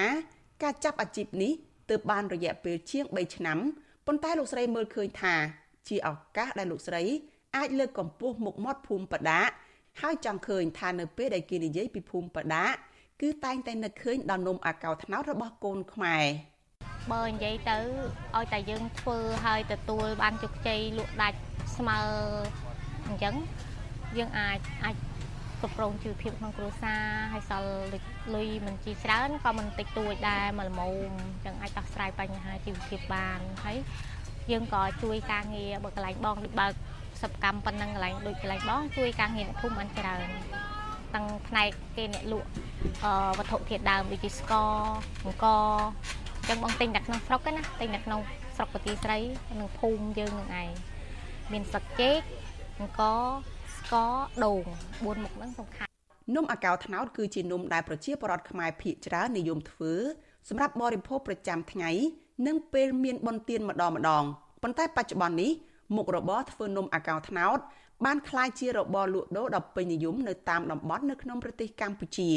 ការចាប់អាជីពនេះទើបបានរយៈពេលជាង3ឆ្នាំប៉ុន្តែលោកស្រីមើលឃើញថា ជាឱកាសដែលលោកស្រី អាចលើកកម្ពស់មុខមាត់ភូមិបដាហើយចង់ឃើញថានៅពេលដែលគេនិយាយពីភូមិបដា គឺតែងតែនឹកឃើញដល់នំអាកោត្នោតរបស់កូនខ្មែរបើនិយាយទៅឲ្យតែយើងធ្វើហើយទទួលបានជោគជ័យលក់ដាច់ស្មើអញ្ចឹងយើងអាចអាចគ្រប់គ្រងជីវភាពក្នុងគ្រួសារហើយសល់លុយមិនជីច្រើនក៏មិនតិចតួចដែរមកល្មមអញ្ចឹងអាចដោះស្រាយបញ្ហាជីវភាពបានហើយយើងក៏ជួយការងារបើកន្លែងបងដូចបើកសសិប្បកម្មប៉ុណ្ណឹងកន្លែងដូចកន្លែងបងជួយការងារអ្នកភូមិបានច្រើន ទាំងផ្នែកគេអ្នកលក់អឺវត្ថុធាតុដើមដូចជាស្ករអង្គអញ្ចឹងបងទិញតែក្នុងស្រុកណាទិញតែក្នុងស្រុកប្រទីស្រីនិងភូមិយើងនឹងឯងមានស្លឹកចេកអង្គស្ករដូង4មុខហ្នឹងសំខាន់នំអាកោត្នោតគឺជានំដែលប្រជាពលរដ្ឋខ្មែរភាគច្រើននិយមធ្វើសម្រាប់បរិភោគប្រចាំថ្ងៃនិងពេលមានបុណ្យទានម្ដងម្ដងប៉ុន្តែបច្ចុប្បន្ននេះមុខរបរធ្វើនំអាកោត្នោត បានក្លាយជារបរលក់ដូរដ៏ពេញនិយមនៅតាមតំបន់នៅក្នុងប្រទេសកម្ពុជា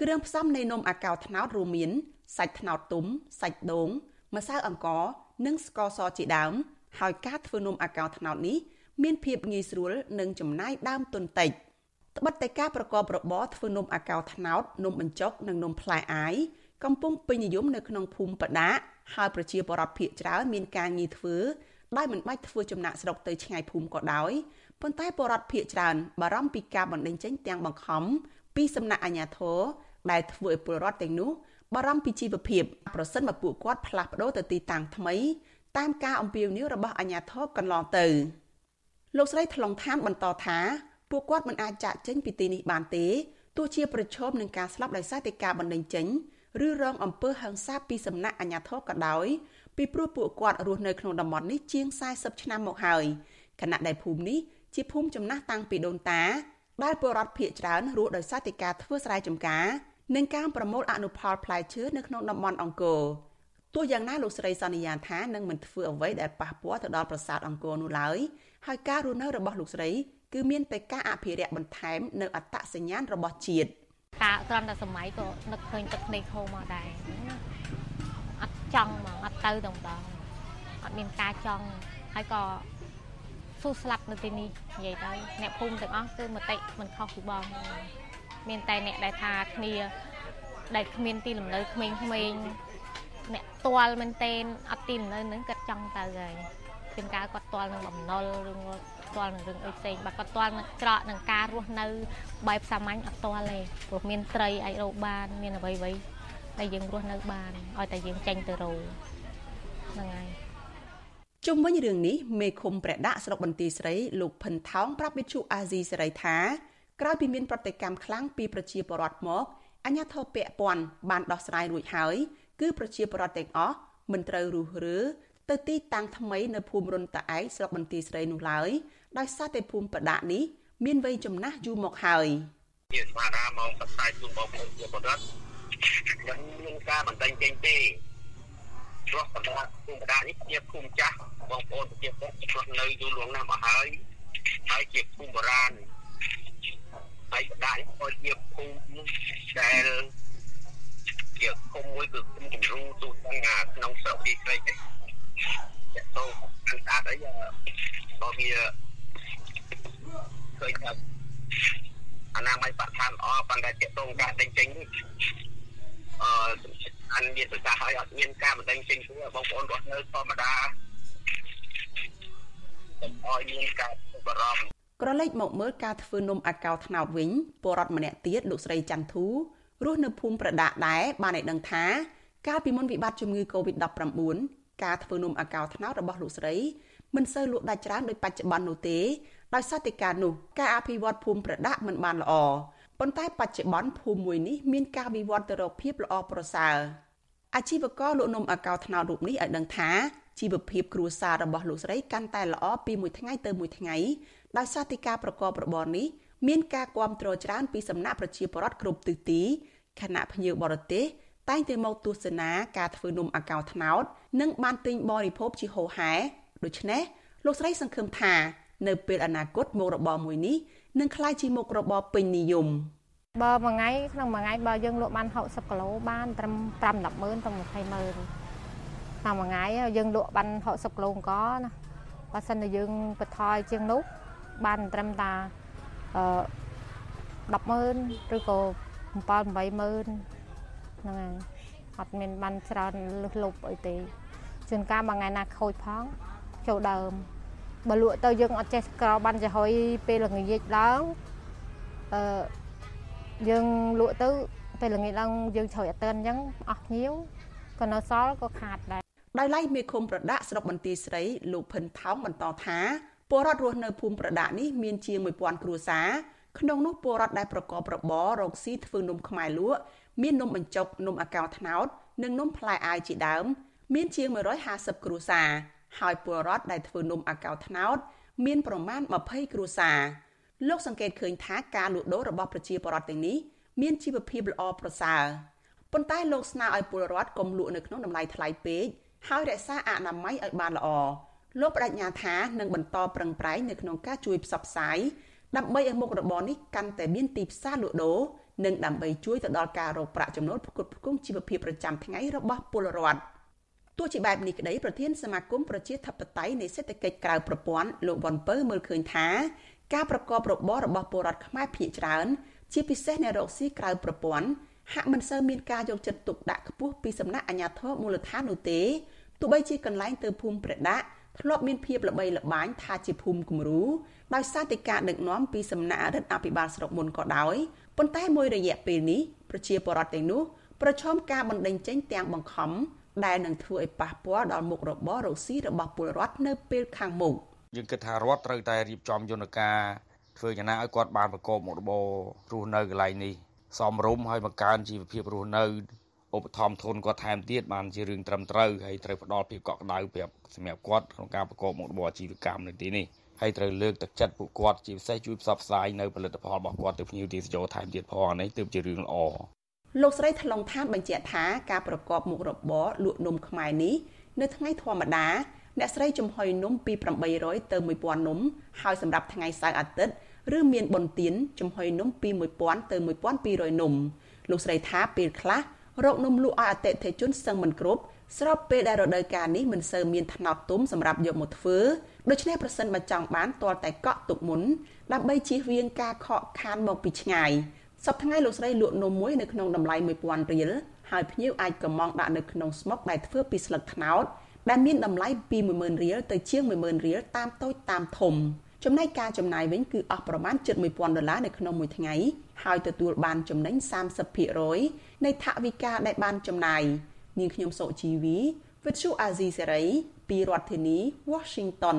គ្រឿងផ្សំនៃនំអាកោត្នោតរួមមានសាច់ត្នោតទុំសាច់ដូងម្សៅអង្ករនិងស្ករសជាដើម ហើយការធ្វើនំអាកោត្នោតនេះមានភាពងាយស្រួលនិងចំណាយដើមទុនតិចត្បិតតែការប្រកបរបរធ្វើនំអាកោត្នោតនំបញ្ចុកនិងនំផ្លែអាយកំពុងពេញនិយមនៅក្នុងភូមិបដាហើយប្រជាពលរដ្ឋភាគច្រើនមានការងារធ្វើដោយមិនបាច់ធ្វើចំណាក់ស្រុកទៅឆ្ងាយភូមិក៏ដោយ ប៉ុន្តែពលរដ្ឋភាគច្រើនបារម្ភពីការបណ្តេញចេញទាំងបង្ខំពីសំណាក់អាជ្ញាធរដែលធ្វើឲ្យពលរដ្ឋទាំងនោះបារម្ភពីជីវភាពប្រសិនបើពួកគាត់ផ្លាស់ប្ដូរទៅទីតាំងថ្មី តាមការអំពាវនាវរបស់អាជ្ញាធរកន្លងទៅលោកស្រីថ្លុងឋានបន្តថាពួកគាត់មិនអាចចាក់ចេញពីទីនេះបានទេទោះជាប្រឈមនឹងការស្លាប់ដោយសារតែការបណ្តេញចេញឬរងអំពើហិង្សាពីសំណាក់អាជ្ញាធរក៏ដោយពីព្រោះពួកគាត់រស់នៅក្នុងតំបន់នេះជាង40ឆ្នាំមកហើយខណៈដែលភូមិនេះ ជាភូមិចំណាស់តាំងពីដូនតាដែលពលរដ្ឋភៀកច្រើនរស់ដោយសារតែការធ្វើស្រែចម្ការនិងការប្រមូលអនុផលផ្លែឈើនៅក្នុងតំបន់អង្គរទោះយ៉ាងណាលោកស្រីសន្យាថានឹងមិនធ្វើអ្វីដែលប៉ះពាល់ទៅដល់ប្រាសាទអង្គរនោះឡើយហើយការរស់នៅរបស់លោកស្រីគឺមានតែការអភិរក្សបន្ថែមនៅអត្តសញ្ញាណរបស់ជាតិតាគ្រាន់តែសម័យក៏នឹកឃើញទឹកភ្នែកហូរមកដែរអត់ចង់មកអត់ទៅតែម្ដងអត់មានការចង់ហើយក៏ ស៊ូស្លាប់នៅទីនេះនិយាយទៅអ្នកភូមិទាំងអស់គឺមតិមិនខុសពីបងមានតែអ្នកដែលថាគ្នាដែលគ្មានទីលំនៅក្មេងៗអ្នកទាល់មែនតែនអត់ទីលំនៅនឹងគាត់ចង់ទៅហើយជាងការគាត់ទាល់នឹងបំណុលឬទាល់នឹងរឿងអីផ្សេងបើគាត់ទាល់នឹងច្រកនឹងការរស់នៅបែបសាមញ្ញអត់ទាល់ទេព្រោះមានត្រីអាចរកបាន មានអ្វីអ្វីដែលយើងរស់នៅបានឲ្យតែយើងចេញទៅរកហ្នឹងហើយ ជុំវិញរឿងនេះមេឃុំព្រះដាក់ស្រុកបន្ទាយស្រីលោកផិនថោងប្រាប់វិទ្យុអាស៊ីសេរីថាក្រោយពីមានប្រតិកម្មខ្លាំងពីប្រជាពលរដ្ឋមកអញ្ញាធិបពពាន់បានដោះស្រាយរួចហើយគឺប្រជាពលរដ្ឋទាំងអស់មិនត្រូវរុះរើទៅទីតាំងថ្មីនៅភូមិរុនតាឯកស្រុកបន្ទាយស្រីនោះឡើយដោយសារតែភូមិបដានេះមានវ័យចំណាស់យូរមកហើយជាស្មារតីមកបផ្សាយជូនបងប្អូនជាពលរដ្ឋមិនមានការបណ្ដឹងចេញទេ ព្រោះបដាភូមិបដានេះជាភូមិចាស់បងប្អូនប្រជាពលរដ្ឋឆ្លោះនៅយូរលងណាស់មកហើយហើយជាភូមិបុរាណហើយបដានេះក៏ជាភូមិដែលជាភូមិមួយគឺភូមិគំរូទូទាំងក្នុងស្រុកទីស្រីទេតទៅគឺស្អាតអីបើវាឃើញថាអនាម័យបរិស្ថានល្អប៉ុន្តែទាក់ទងការដេញចេញ អឺអនមានប្រសាសន៍ឲ្យអត់មានការបណ្ដឹងចេញព្រោះបងប្អូនរស់នៅធម្មតាឲ្យមានការបារម្ភក្រឡេកមកមើលការធ្វើនំអាកោត្នោតវិញពលរដ្ឋម្នាក់ទៀតលោកស្រីច័ន្ទធូរស់នៅភូមិប្រដាក់ដែរបានឲ្យដឹងថាកាលពីមុនវិបត្តិជំងឺ Covid-19 ការធ្វើនំអាកោត្នោតរបស់លោកស្រីមិនសូវលក់ដាច់ច្រើនដោយបច្ចុប្បន្ននោះទេដោយសារតែការនោះការអភិវឌ្ឍភូមិប្រដាក់មិនបានល្អ ប៉ុន្តែបច្ចុប្បន្នភូមិមួយនេះមានការវិវត្តទៅរកភាពល្អប្រសើរអាជីវករលក់នំអាកោត្នោតរូបនេះឲ្យដឹងថាជីវភាពគ្រួសាររបស់លោកស្រីកាន់តែល្អពីមួយថ្ងៃទៅមួយថ្ងៃដោយសារតែការប្រកបរបរនេះមានការគ្រប់គ្រងច្រើនពីសំណាក់ប្រជាពលរដ្ឋគ្រប់ទិសទីខណៈភ្ញៀវបរទេសតែងតែមកទស្សនាការធ្វើនំអាកោត្នោត និងបានទិញបរិភោគជាហូរហែដូច្នេះលោកស្រីសង្ឃឹមថានៅពេលអនាគតមុខរបរមួយនេះ នឹងក្លាយជាមុខរបរពេញនិយមបើមួយថ្ងៃក្នុងមួយថ្ងៃបើយើងលក់បាន60គីឡូបានត្រឹម5 10ម៉ឺនទៅ20ម៉ឺនតាមមួយថ្ងៃយើងលក់បាន60គីឡូអង្គណាបើសិនតែយើងបន្ថយជាងនោះបានត្រឹមតាអឺ10ម៉ឺនឬក៏7 8ម៉ឺនហ្នឹងហើយអត់មានបានច្រើនលឹះលប់អីទេជួនកាលមួយថ្ងៃណាខូចផងចូលដើម បើលក់ទៅយើងអត់ចេះក្របានចំហុយពេលល្ងាចឡើងអឺយើងលក់ទៅពេលល្ងាចឡើងយើងជ្រោយអត់តើអញ្ចឹងអស់ភ្ញៀវក៏នៅសល់ក៏ខាតដែរដោយឡែកមេឃុំប្រដាក់ស្រុកបន្ទាយស្រីលោកភិនថោងបន្តថាពពលរដ្ឋរស់នៅភូមិប្រដាក់នេះមានជាង1000គ្រួសារក្នុងនោះពលរដ្ឋដែលប្រកបរបររកស៊ីធ្វើនំខ្មែរលក់មាននំបញ្ចុកនំអាកោត្នោតនិងនំផ្លែអាយជាដើម មានជាង150គ្រួសារ ហើយពលរដ្ឋដែលធ្វើនំអាកោត្នោតមានប្រមាណ20គ្រួសារលោកសង្កេតឃើញថាការលក់ដូររបស់ប្រជាពលរដ្ឋទាំងនេះមានជីវភាពល្អប្រសើរប៉ុន្តែលោកស្នើឲ្យពលរដ្ឋកុំលក់នៅក្នុងតម្លៃថ្លៃពេកហើយរក្សាអនាម័យឲ្យបានល្អលោកបដិញ្ញាថានឹងបន្តប្រឹងប្រែងនៅក្នុងការជួយផ្សព្វផ្សាយដើម្បីឲ្យមុខរបរនេះកាន់តែមានទីផ្សារលក់ដូរនិងដើម្បីជួយទៅដល់ការរកប្រាក់ចំណូលផ្គត់ផ្គង់ជីវភាពប្រចាំថ្ងៃរបស់ពលរដ្ឋ ទោះជាបែបនេះក្តីប្រធានសមាគមប្រជាធិបតេយ្យនៃសេដ្ឋកិច្ចក្រៅប្រព័ន្ធលោកវ៉ាន់ពៅមើលឃើញថាការប្រកបរបររបស់ពលរដ្ឋខ្មែរភាគច្រើន ជាពិសេសអ្នករកស៊ីក្រៅប្រព័ន្ធហាក់មិនសូវមានការយកចិត្តទុកដាក់ខ្ពស់ពីសំណាក់អាជ្ញាធរមូលដ្ឋាននោះទេទោះបីជាកន្លែងទៅភូមិប្រដាក់ធ្លាប់មានភាពល្បីល្បាញថាជាភូមិគំរូដោយសារតែការដឹកនាំពីសំណាក់រដ្ឋអភិបាលស្រុកមុនក៏ដោយប៉ុន្តែមួយរយៈពេលនេះប្រជាពលរដ្ឋទាំងនោះប្រឈមការបណ្តេញចេញទាំងបង្ខំ ដែលនឹងធ្វើឲ្យប៉ះពាល់ដល់មុខរបររកស៊ីរបស់ពលរដ្ឋនៅពេលខាងមុខយើងគិតថារដ្ឋត្រូវតែរៀបចំយន្តការធ្វើយ៉ាងណាឲ្យគាត់បានប្រកបមុខរបររស់នៅកន្លែងនេះសមរម្យហើយបង្កើនជីវភាពរស់នៅឧបត្ថម្ភធនគាត់ថែមទៀតបានជារឿងត្រឹមត្រូវហើយត្រូវផ្ដល់ភាពកក់ក្ដៅប្រាប់សម្រាប់គាត់ក្នុងការប្រកបមុខរបរអាជីវកម្មនៅទីនេះហើយត្រូវលើកទឹកចិត្តពួកគាត់ជាពិសេសជួយផ្សព្វផ្សាយនៅផលិតផលរបស់គាត់ទៅភ្ញៀវទេសចរថែមទៀតផងនេះទើបជារឿងល្អ លោកស្រីថ្លុងឋានបញ្ជាក់ថាការប្រកបមុខរបរលក់នំខ្មែរនេះនៅថ្ងៃធម្មតាអ្នកស្រីចំហុយនំពី800ទៅ1000នំហើយសម្រាប់ថ្ងៃសៅរ៍អាទិត្យឬមានបុណ្យទានចំហុយនំពី1000ទៅ1200នំលោកស្រីថាពេលខ្លះរកនំលក់ឲ្យអតិថិជនសឹងមិនគ្រប់ស្របពេលដែលរដូវកាលនេះមិនសូវមានថ្នោតទុំសម្រាប់យកមកធ្វើដូច្នេះប្រសិនបើចង់បានទាល់តែកក់ទុកមុនដើម្បីជៀសវាងការខកខានមកពីឆ្ងាយ សប្តាហ៍ថ្ងៃលោកស្រីលក់នំមួយនៅក្នុងតម្លៃ1000រៀលហើយភ្ញៀវអាចកំងដាក់នៅក្នុងស្មុកដែលធ្វើពីស្លឹកត្នោតដែលមានតម្លៃពី10000រៀលទៅជាង10000រៀលតាមតូចតាមធំចំណែកការចំណាយវិញគឺអស់ប្រមាណ71000ដុល្លារនៅក្នុងមួយថ្ងៃហើយទទួលបានចំណេញ30%នៃថវិកាដែលបានចំណាយនាងខ្ញុំសុជីវីវិទ្យុអាស៊ីសេរីពីរដ្ឋធានី Washington